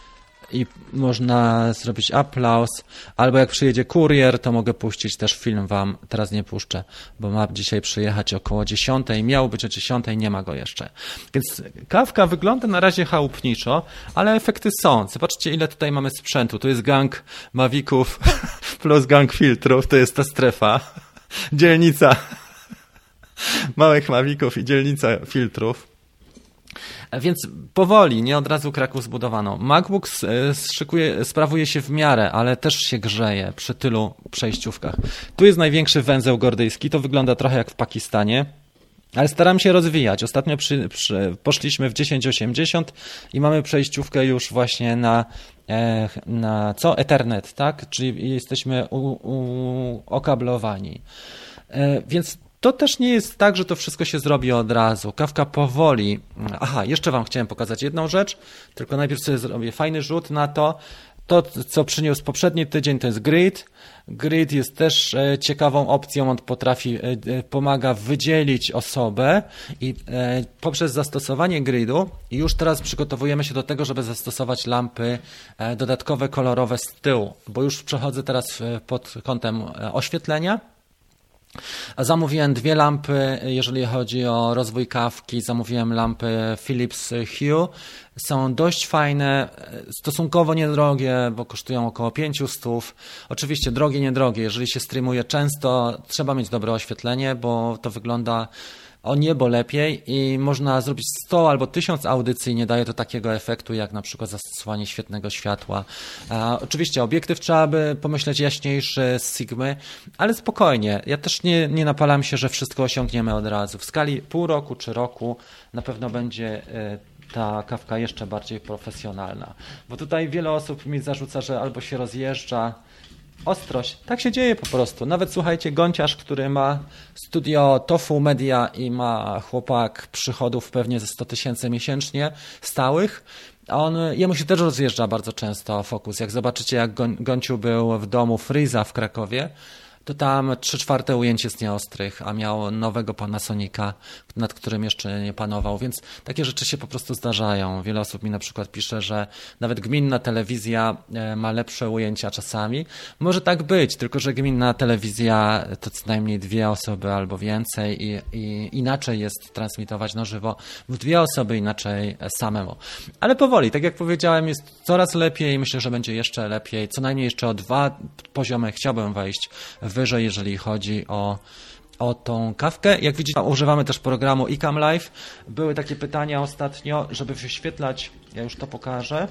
i można zrobić aplauz, albo jak przyjedzie kurier, to mogę puścić też film wam, teraz nie puszczę, bo ma dzisiaj przyjechać około 10, miał być o 10, nie ma go jeszcze. Więc kawka wygląda na razie chałupniczo, ale efekty są. Zobaczcie ile tutaj mamy sprzętu. Tu jest gang Mavików plus gang filtrów, to jest ta strefa, dzielnica małych mawików i dzielnica filtrów. Więc powoli, nie od razu Kraków zbudowano. MacBook szykuje, sprawuje się w miarę, ale też się grzeje przy tylu przejściówkach. Tu jest największy węzeł gordyjski, to wygląda trochę jak w Pakistanie. Ale staram się rozwijać. Ostatnio przy, przy, poszliśmy w 1080 i mamy przejściówkę już właśnie na, e, na co? Ethernet, tak? Czyli jesteśmy u, u, okablowani. E, więc to też nie jest tak, że to wszystko się zrobi od razu. Kawka powoli. Aha, jeszcze Wam chciałem pokazać jedną rzecz, tylko najpierw sobie zrobię fajny rzut na to. To, co przyniósł poprzedni tydzień, to jest grid. Grid jest też e, ciekawą opcją, on potrafi, e, e, pomaga wydzielić osobę i poprzez zastosowanie gridu już teraz przygotowujemy się do tego, żeby zastosować lampy dodatkowe kolorowe z tyłu, bo już przechodzę teraz pod kątem oświetlenia. Zamówiłem dwie lampy, jeżeli chodzi o rozwój kawki. Zamówiłem lampy Philips Hue. Są dość fajne, stosunkowo niedrogie, bo kosztują około 500. Oczywiście drogie, niedrogie. Jeżeli się streamuje często, trzeba mieć dobre oświetlenie, bo to wygląda o niebo lepiej i można zrobić 100 albo 1000 audycji, nie daje to takiego efektu jak na przykład zastosowanie świetnego światła. Oczywiście obiektyw trzeba by pomyśleć jaśniejszy z Sigmy, ale spokojnie. Ja też nie, nie napalam się, że wszystko osiągniemy od razu. W skali pół roku czy roku na pewno będzie e, ta kawka jeszcze bardziej profesjonalna. Bo tutaj wiele osób mi zarzuca, że albo się rozjeżdża, ostrość. Tak się dzieje po prostu. Nawet słuchajcie, Gąciarz, który ma studio Tofu Media i ma chłopak przychodów pewnie ze 100 tysięcy miesięcznie stałych, on, jemu się też rozjeżdża bardzo często fokus. Jak zobaczycie, jak Gonciu był w domu Friza w Krakowie, to tam trzy czwarte ujęcie z nieostrych, a miał nowego Panasonica, nad którym jeszcze nie panował, więc takie rzeczy się po prostu zdarzają. Wiele osób mi na przykład pisze, że nawet gminna telewizja e, ma lepsze ujęcia czasami. Może tak być, tylko że gminna telewizja to co najmniej dwie osoby albo więcej i, i inaczej jest transmitować na żywo w dwie osoby, inaczej samemu. Ale powoli, tak jak powiedziałem, jest coraz lepiej, myślę, że będzie jeszcze lepiej. Co najmniej jeszcze o dwa poziomy chciałbym wejść wyżej, jeżeli chodzi o o tą kawkę. Jak widzicie, używamy też programu iCam Live. Były takie pytania ostatnio, żeby wyświetlać, ja już to pokażę.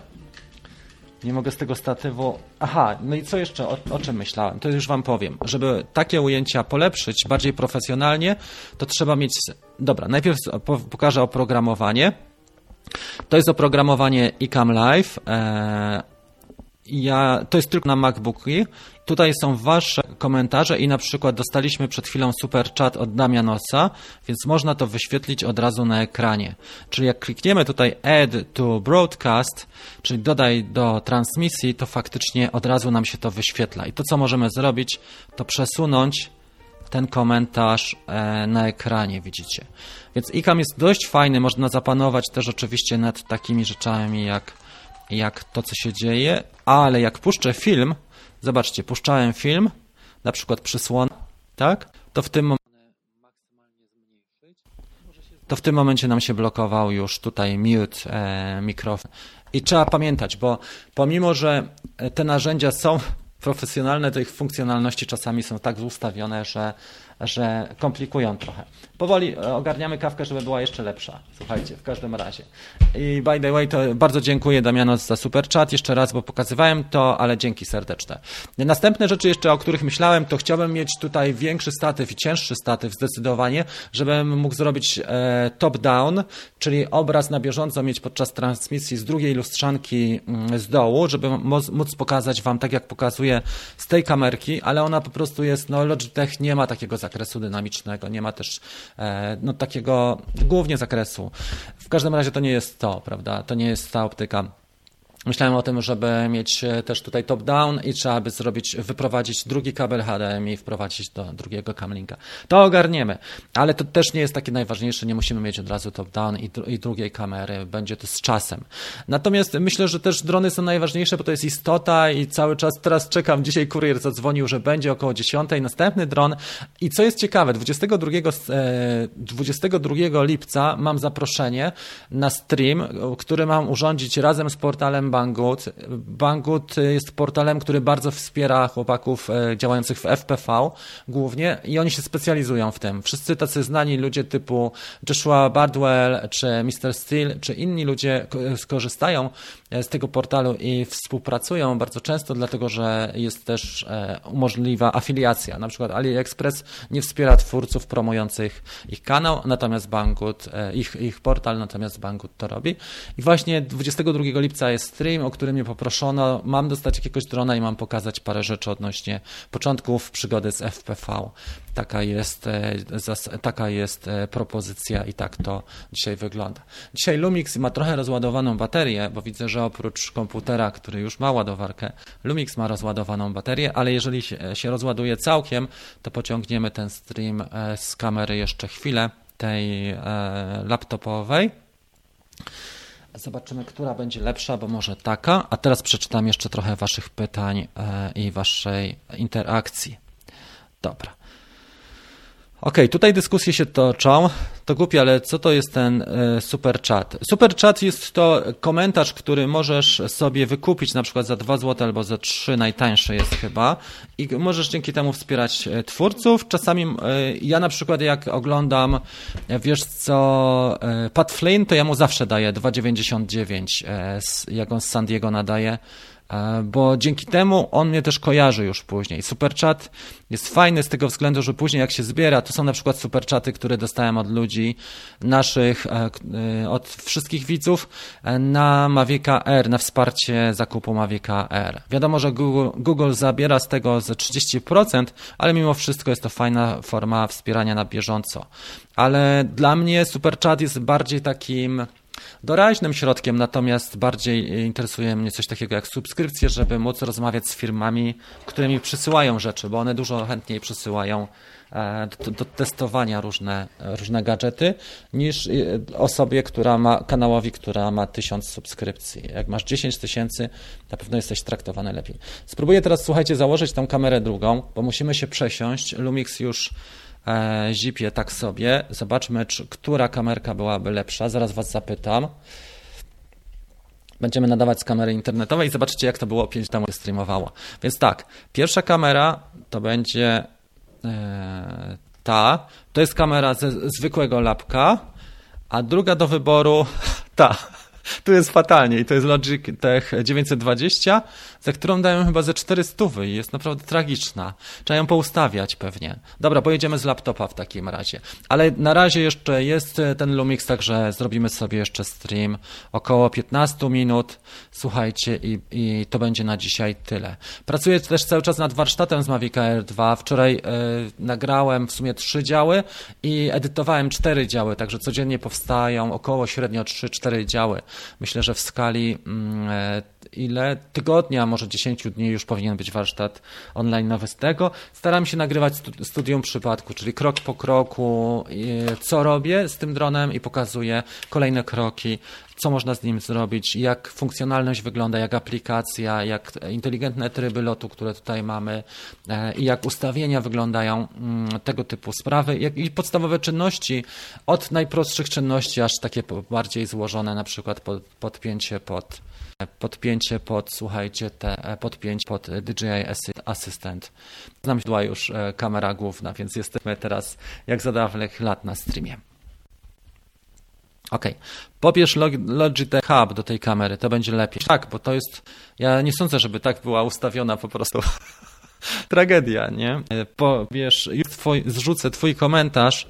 Nie mogę z tego statywu. Aha, no i co jeszcze, o, o, czym myślałem? To już Wam powiem. Żeby takie ujęcia polepszyć bardziej profesjonalnie, to trzeba mieć. Dobra, najpierw pokażę oprogramowanie. To jest oprogramowanie iCam Live. Ja, to jest tylko na MacBooki. Tutaj są Wasze komentarze i na przykład dostaliśmy przed chwilą super chat od Damianosa, więc można to wyświetlić od razu na ekranie. Czyli jak klikniemy tutaj Add to Broadcast, czyli dodaj do transmisji, to faktycznie od razu nam się to wyświetla. I to, co możemy zrobić, to przesunąć ten komentarz e, na ekranie, widzicie. Więc ICAM jest dość fajny, można zapanować też oczywiście nad takimi rzeczami jak jak to, co się dzieje, ale jak puszczę film, zobaczcie, puszczałem film, na przykład przysłon, tak, to w tym to w tym momencie nam się blokował już tutaj mute e, mikrofon. I trzeba pamiętać, bo pomimo, że te narzędzia są profesjonalne, to ich funkcjonalności czasami są tak ustawione, że że komplikują trochę. Powoli e, ogarniamy kawkę, żeby była jeszcze lepsza. Słuchajcie, w każdym razie. I by the way, to bardzo dziękuję Damiano za super chat jeszcze raz, bo pokazywałem to, ale dzięki serdeczne. Następne rzeczy jeszcze, o których myślałem, to chciałbym mieć tutaj większy statyw i cięższy statyw zdecydowanie, żebym mógł zrobić e, top-down, czyli obraz na bieżąco mieć podczas transmisji z drugiej lustrzanki mm, z dołu, żeby móc pokazać Wam tak, jak pokazuję z tej kamerki, ale ona po prostu jest, no Logitech nie ma takiego zakresu zakresu dynamicznego, nie ma też e, no, takiego głównie zakresu. W każdym razie to nie jest to, prawda? To nie jest ta optyka. Myślałem o tym, żeby mieć e, też tutaj top-down i trzeba by zrobić, wyprowadzić drugi kabel HDMI i wprowadzić do drugiego camlinka. To ogarniemy, ale to też nie jest takie najważniejsze, nie musimy mieć od razu top-down i, i, drugiej kamery, będzie to z czasem. Natomiast myślę, że też drony są najważniejsze, bo to jest istota i cały czas teraz czekam, dzisiaj kurier zadzwonił, że będzie około 10, następny dron i co jest ciekawe, 22, 22 e, lipca mam zaproszenie na stream, który mam urządzić razem z portalem Banggood. Banggood jest portalem, który bardzo wspiera chłopaków e, działających w FPV głównie i oni się specjalizują w tym. Wszyscy tacy znani ludzie typu Joshua Bardwell, czy Mr. Steel, czy inni ludzie skorzystają z tego portalu i współpracują bardzo często, dlatego że jest też e, możliwa afiliacja. Na przykład AliExpress nie wspiera twórców promujących ich kanał, natomiast Banggood, ich, ich portal, natomiast Banggood to robi. I właśnie 22 lipca jest stream, o który mnie poproszono. Mam dostać jakiegoś drona i mam pokazać parę rzeczy odnośnie początków przygody z FPV. Taka jest, e, taka jest e, propozycja i tak to dzisiaj wygląda. Dzisiaj Lumix ma trochę rozładowaną baterię, bo widzę, że oprócz komputera, który już ma ładowarkę, Lumix ma rozładowaną baterię, ale jeżeli się, rozładuje całkiem, to pociągniemy ten stream e, z kamery jeszcze chwilę, tej laptopowej. Zobaczymy, która będzie lepsza, bo może taka. A teraz przeczytam jeszcze trochę Waszych pytań i Waszej interakcji. Dobra. Okej, okay, tutaj dyskusje się toczą. To głupie, ale co to jest ten e, super chat? Super chat jest to komentarz, który możesz sobie wykupić na przykład za 2 zł albo za 3, najtańsze jest chyba i możesz dzięki temu wspierać e, twórców. Czasami e, ja na przykład jak oglądam, wiesz co, Pat Flynn, to ja mu zawsze daję 2,99, jak on z San Diego nadaje bo dzięki temu on mnie też kojarzy już później. Superchat jest fajny z tego względu, że później jak się zbiera, to są na przykład superchaty, które dostałem od ludzi naszych, e, e, od wszystkich widzów na Mavica R, na wsparcie zakupu Mavica R. Wiadomo, że Google, Google zabiera z tego ze 30%, ale mimo wszystko jest to fajna forma wspierania na bieżąco. Ale dla mnie superchat jest bardziej takim doraźnym środkiem, natomiast bardziej interesuje mnie coś takiego jak subskrypcje, żeby móc rozmawiać z firmami, które mi przysyłają rzeczy, bo one dużo chętniej przysyłają e, do, do, testowania różne, różne gadżety niż e, osobie, która ma, kanałowi, która ma tysiąc subskrypcji. Jak masz 10 tysięcy, na pewno jesteś traktowany lepiej. Spróbuję teraz, słuchajcie, założyć tą kamerę drugą, bo musimy się przesiąść. Lumix już zipie tak sobie. Zobaczmy, czy, która kamerka byłaby lepsza. Zaraz Was zapytam. Będziemy nadawać z kamery internetowej i zobaczycie, jak to było 5 temu streamowało. Więc tak, pierwsza kamera to będzie e, ta. To jest kamera ze zwykłego lapka, a druga do wyboru ta. Tu jest fatalnie i to jest Logitech 920, za którą dają chyba ze 400 i jest naprawdę tragiczna. Trzeba ją poustawiać pewnie. Dobra, pojedziemy z laptopa w takim razie. Ale na razie jeszcze jest e, ten Lumix, także zrobimy sobie jeszcze stream około 15 minut. Słuchajcie i, i to będzie na dzisiaj tyle. Pracuję też cały czas nad warsztatem z Mavic Air 2. Wczoraj e, nagrałem w sumie trzy działy i edytowałem cztery działy, także codziennie powstają około średnio 3-4 działy. Myślę, że w skali mm, e, ile tygodnia, może 10 dni już powinien być warsztat online nowy z tego. Staram się nagrywać studium przypadku, czyli krok po kroku, co robię z tym dronem i pokazuję kolejne kroki, co można z nim zrobić, jak funkcjonalność wygląda, jak aplikacja, jak inteligentne tryby lotu, które tutaj mamy e, i jak ustawienia wyglądają, mm, tego typu sprawy jak i podstawowe czynności, od najprostszych czynności, aż takie bardziej złożone, na przykład podpięcie pod podpięcie pod, słuchajcie, te e, podpięcie pod DJI Assistant. Znam była już e, kamera główna, więc jesteśmy teraz jak za dawnych lat na streamie. Ok, pobierz Logitech Hub do tej kamery, to będzie lepiej. Tak, bo to jest, ja nie sądzę, żeby tak była ustawiona po prostu tragedia, nie? Pobierz, już twój, zrzucę twój komentarz,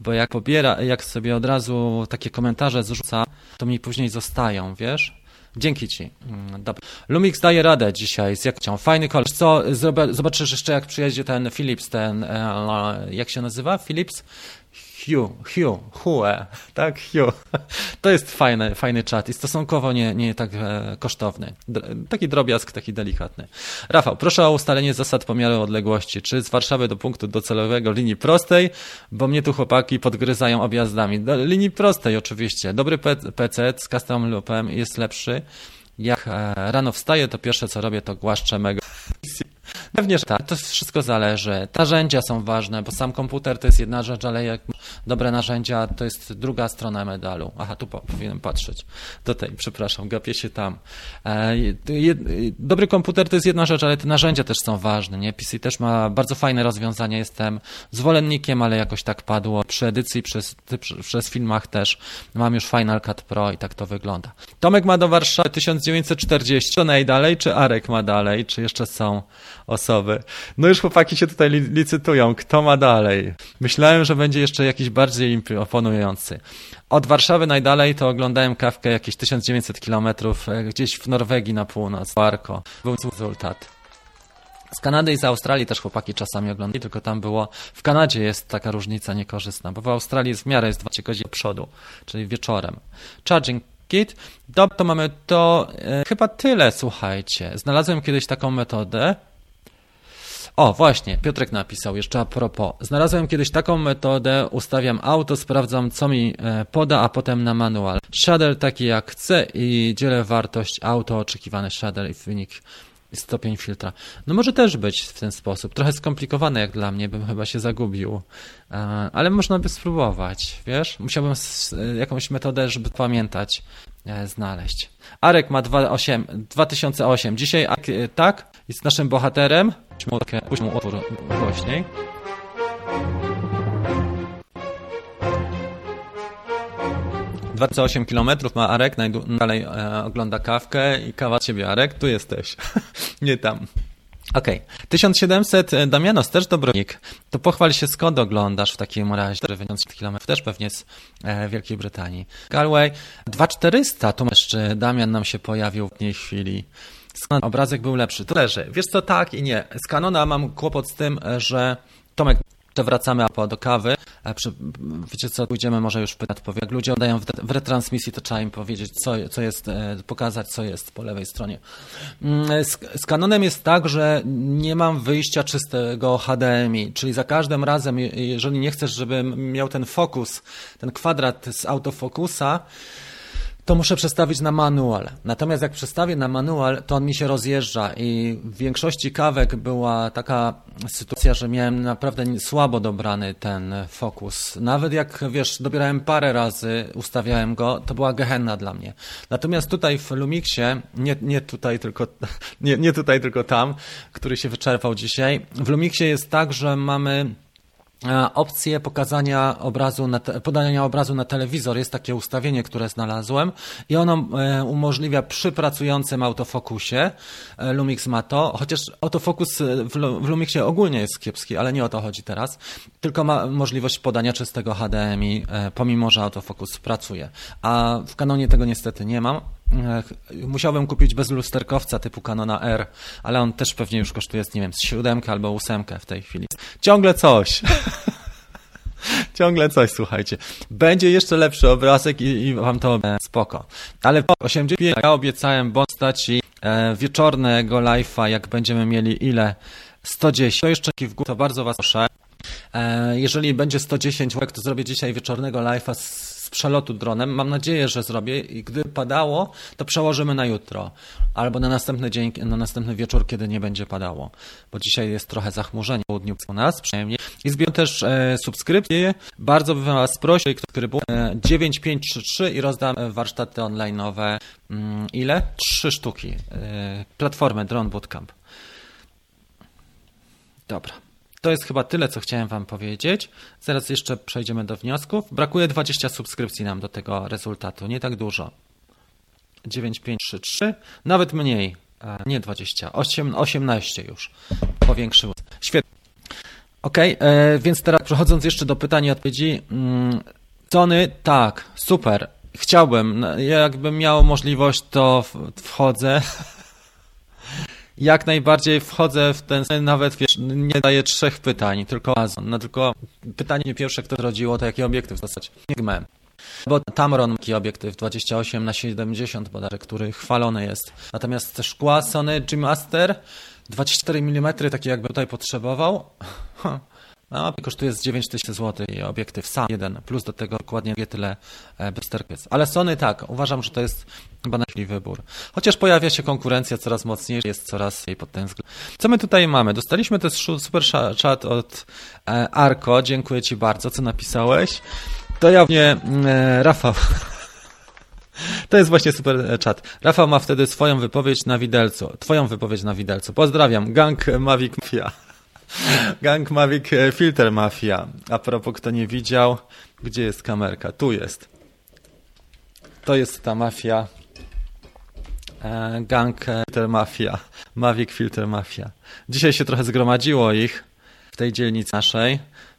bo jak pobiera, jak sobie od razu takie komentarze zrzuca, to mi później zostają, wiesz? Dzięki Ci. Mm, dobra. Lumix daje radę dzisiaj z jakcią. Fajny kolor. Co, zobaczysz jeszcze jak przyjedzie ten Philips, ten, e, jak się nazywa? Philips? Hugh, Hugh, Hue, tak, Hugh. To jest fajny, fajny czat i stosunkowo nie, nie tak e, kosztowny. taki drobiazg, taki delikatny. Rafał, proszę o ustalenie zasad pomiaru odległości. Czy z Warszawy do punktu docelowego linii prostej, bo mnie tu chłopaki podgryzają objazdami. Do linii prostej oczywiście. Dobry PC z custom loopem jest lepszy. Jak e, rano wstaję, to pierwsze co robię, to głaszczę mego Pewnie, że tak. To wszystko zależy. Narzędzia są ważne, bo sam komputer to jest jedna rzecz, ale jak dobre narzędzia, to jest druga strona medalu. Aha, tu powinienem patrzeć. Do tej, przepraszam, gapię się tam. E, dobry komputer to jest jedna rzecz, ale te narzędzia też są ważne. Nie? PC też ma bardzo fajne rozwiązania. Jestem zwolennikiem, ale jakoś tak padło. Przy edycji, przez, przez filmach też mam już Final Cut Pro i tak to wygląda. Tomek ma do Warszawy 1940. To najdalej, czy Arek ma dalej, czy jeszcze są osoby? Osoby. No już chłopaki się tutaj licytują, kto ma dalej. Myślałem, że będzie jeszcze jakiś bardziej imponujący. Od Warszawy najdalej to oglądałem kawkę jakieś 1900 kilometrów e, gdzieś w Norwegii na północ, Arko. Był rezultat. Z Kanady i z Australii też chłopaki czasami oglądali, tylko tam było, w Kanadzie jest taka różnica niekorzystna, bo w Australii jest w miarę jest 20 godzin do przodu, czyli wieczorem. Charging kit, Dob to mamy to, e, chyba tyle, słuchajcie. Znalazłem kiedyś taką metodę, o, właśnie, Piotrek napisał jeszcze a propos. Znalazłem kiedyś taką metodę, ustawiam auto, sprawdzam co mi e, poda, a potem na manual. Shader taki jak chcę i dzielę wartość auto, oczekiwany shader i wynik stopień filtra. No może też być w ten sposób. Trochę skomplikowane jak dla mnie, bym chyba się zagubił. E, ale można by spróbować, wiesz? Musiałbym jakąś metodę, żeby pamiętać, e, znaleźć. Arek ma 28, 2008. Dzisiaj tak, jest naszym bohaterem. Puść mu utwór głośniej. 28 km ma Arek, najdalej e, ogląda kawkę i kawa ciebie Arek, tu jesteś, nie tam. Okej. Okay. 1700, e, Damianos, też Dobrownik. To pochwal się, skąd oglądasz w takim razie, 90 km, też pewnie z e, Wielkiej Brytanii. Galway, 2400, tu jeszcze Damian nam się pojawił w tej chwili. Obrazek był lepszy. To leży. Wiesz co, tak i nie. Z Canona mam kłopot z tym, e, że Tomek to wracamy do kawy. Wiecie co, pójdziemy może już pytać, odpowiedź. Jak ludzie oddają w retransmisji, to trzeba im powiedzieć, co, co jest, e, pokazać, co jest po lewej stronie. Mm, z, z Canonem jest tak, że nie mam wyjścia czystego HDMI, czyli za każdym razem, jeżeli nie chcesz, żebym miał ten fokus, ten kwadrat z autofokusa, to muszę przestawić na manual. Natomiast jak przestawię na manual, to on mi się rozjeżdża i w większości kawek była taka sytuacja, że miałem naprawdę słabo dobrany ten fokus. Nawet jak, wiesz, dobierałem parę razy, ustawiałem go, to była gehenna dla mnie. Natomiast tutaj w Lumixie, nie, nie tutaj tylko, nie, nie tutaj tylko tam, który się wyczerpał dzisiaj, w Lumixie jest tak, że mamy opcję pokazania obrazu, na te, podania obrazu na telewizor. Jest takie ustawienie, które znalazłem i ono e, umożliwia przy pracującym autofokusie, e, Lumix ma to, chociaż autofokus w Lumixie ogólnie jest kiepski, ale nie o to chodzi teraz, tylko ma możliwość podania czystego HDMI, pomimo, że autofokus pracuje. A w Canonie tego niestety nie mam. Musiałbym kupić bezlusterkowca typu Canona R, ale on też pewnie już kosztuje, nie wiem, z siódemkę albo ósemkę w tej chwili. Ciągle coś. Ciągle coś, słuchajcie. Będzie jeszcze lepszy obrazek i, i wam to e, spoko. Ale po 85 ja obiecałem postaci e, wieczornego live'a, jak będziemy mieli ile? 110. To jeszcze w górę, to bardzo was proszę. E, jeżeli będzie 110 łek, to zrobię dzisiaj wieczornego live'a z przelotu dronem. Mam nadzieję, że zrobię i gdy padało, to przełożymy na jutro albo na następny dzień, na następny wieczór, kiedy nie będzie padało, bo dzisiaj jest trochę zachmurzenie w południu u nas przynajmniej. I zbiorę też e, subskrypcję. Bardzo bym Was prosił, który był e, 9533 i rozdam warsztaty online'owe. Mm, ile? Trzy sztuki. E, platformę Drone Bootcamp. Dobra. To jest chyba tyle, co chciałem Wam powiedzieć. Zaraz jeszcze przejdziemy do wniosków. Brakuje 20 subskrypcji nam do tego rezultatu, nie tak dużo. 9533, nawet mniej, e, nie 20, 8, 18 już powiększyło. Świetnie. Ok, e, więc teraz przechodząc jeszcze do pytań i odpowiedzi. Sony, mm, tak, super. Chciałbym, jakbym miał możliwość, to wchodzę. jak najbardziej wchodzę w ten nawet wiesz, nie daję trzech pytań, tylko no, tylko pytanie pierwsze, które rodziło, to jaki obiektyw dostać? Enigmę. Bo Tamron taki obiektyw 28 na 70 bodajże, który chwalony jest. Natomiast szkła Sony G-Master 24 mm, takie jakby tutaj potrzebował. No, kosztuje z 9000 zł i obiektyw sam jeden, plus do tego dokładnie wie tyle boosterkiec. Ale Sony tak, uważam, że to jest chyba najlepszy wybór. Chociaż pojawia się konkurencja coraz mocniej, jest coraz jej pod ten względem. Co my tutaj mamy? Dostaliśmy też super chat od e, Arko, dziękuję Ci bardzo, co napisałeś. To ja nie, e, Rafał. To jest właśnie super czat. Rafał ma wtedy swoją wypowiedź na widelcu. Twoją wypowiedź na widelcu. Pozdrawiam. Gang Mavic Mafia. Gang Mavic e, Filter Mafia. A propos, kto nie widział, gdzie jest kamerka? Tu jest. To jest ta mafia. e, gang e, Filter Mafia, Mavic Filter Mafia. Dzisiaj się trochę zgromadziło ich w tej dzielnicy naszej.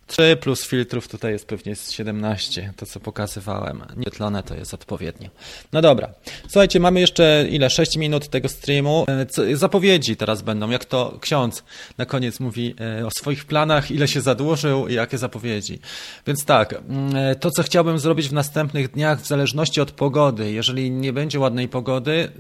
3 plus filtrów tutaj jest pewnie z 17, to co pokazywałem. Nietlone to jest odpowiednio. No dobra. Słuchajcie, mamy jeszcze ile? 6 minut tego streamu. E, zapowiedzi teraz będą, jak to ksiądz na koniec mówi e, o swoich planach, ile się zadłużył i jakie zapowiedzi. Więc tak, mm, e, to co chciałbym zrobić w następnych dniach, w zależności od pogody, jeżeli nie będzie ładnej pogody,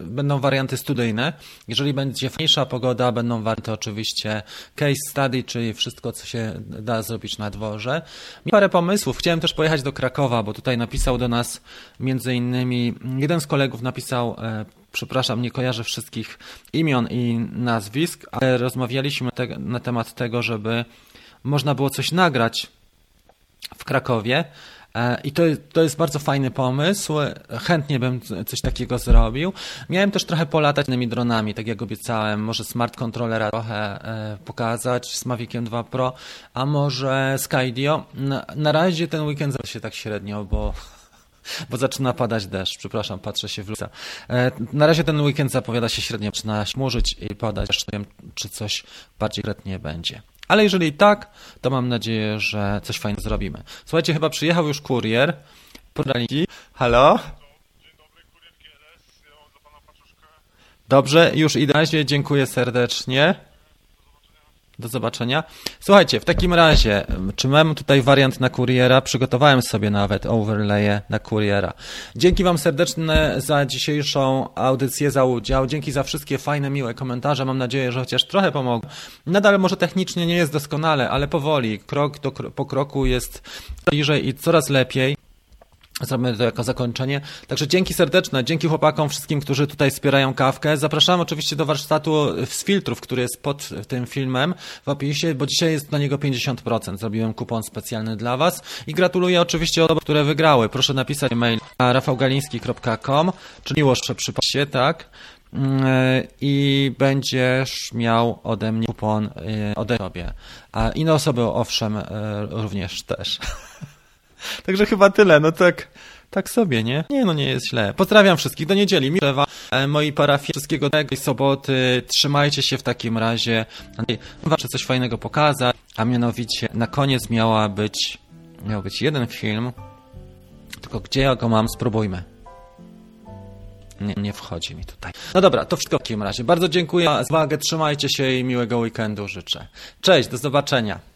będą warianty studyjne. Jeżeli będzie fajniejsza pogoda, będą warianty oczywiście case study, czyli wszystko, co się da zrobić zrobić na dworze. Miałem parę pomysłów. Chciałem też pojechać do Krakowa, bo tutaj napisał do nas między innymi, jeden z kolegów napisał, e, przepraszam, nie kojarzę wszystkich imion i nazwisk, ale rozmawialiśmy te, na temat tego, żeby można było coś nagrać w Krakowie. E, I to, to jest bardzo fajny pomysł. Chętnie bym coś takiego zrobił. Miałem też trochę polatać tymi dronami, tak jak obiecałem. Może smart controllera trochę e, pokazać z Maviciem 2 Pro, a może Skydio. Na, na razie ten weekend się tak średnio, bo bo zaczyna padać deszcz. Przepraszam, patrzę się w lusa. E, na razie ten weekend zapowiada się średnio, zaczyna śmurzyć i padać deszcz. Czy coś bardziej konkretnie będzie. Ale jeżeli tak, to mam nadzieję, że coś fajnego zrobimy. Słuchajcie, chyba przyjechał już kurier. Podraniki. Halo? Dobrze, już idę. Dziękuję serdecznie. Do zobaczenia. Słuchajcie, w takim razie, czy mam tutaj wariant na kuriera? Przygotowałem sobie nawet overlaye na kuriera. Dzięki Wam serdecznie za dzisiejszą audycję, za udział. Dzięki za wszystkie fajne, miłe komentarze. Mam nadzieję, że chociaż trochę pomogą. Nadal może technicznie nie jest doskonale, ale powoli, krok do, po kroku jest bliżej i coraz lepiej. Zrobimy to jako zakończenie. Także dzięki serdeczne, dzięki chłopakom, wszystkim, którzy tutaj wspierają kawkę. Zapraszam oczywiście do warsztatu z filtrów, który jest pod tym filmem w opisie, bo dzisiaj jest na niego 50%. Zrobiłem kupon specjalny dla Was i gratuluję oczywiście osobom, które wygrały. Proszę napisać mail na rafałgaliński.com, czy miłość przypaście, tak? Mm, i będziesz miał ode mnie kupon ode sobie. A inne osoby owszem również też. Także chyba tyle, no tak, tak sobie, nie? Nie, no nie jest źle. Pozdrawiam wszystkich, do niedzieli, miłewa, e, moi parafii, wszystkiego tego soboty, trzymajcie się w takim razie. Chcę coś fajnego pokazać, a mianowicie na koniec miała być, miał być jeden film, tylko gdzie ja go mam, spróbujmy. Nie, nie wchodzi mi tutaj. No dobra, to wszystko w takim razie. Bardzo dziękuję za uwagę, trzymajcie się i miłego weekendu życzę. Cześć, do zobaczenia.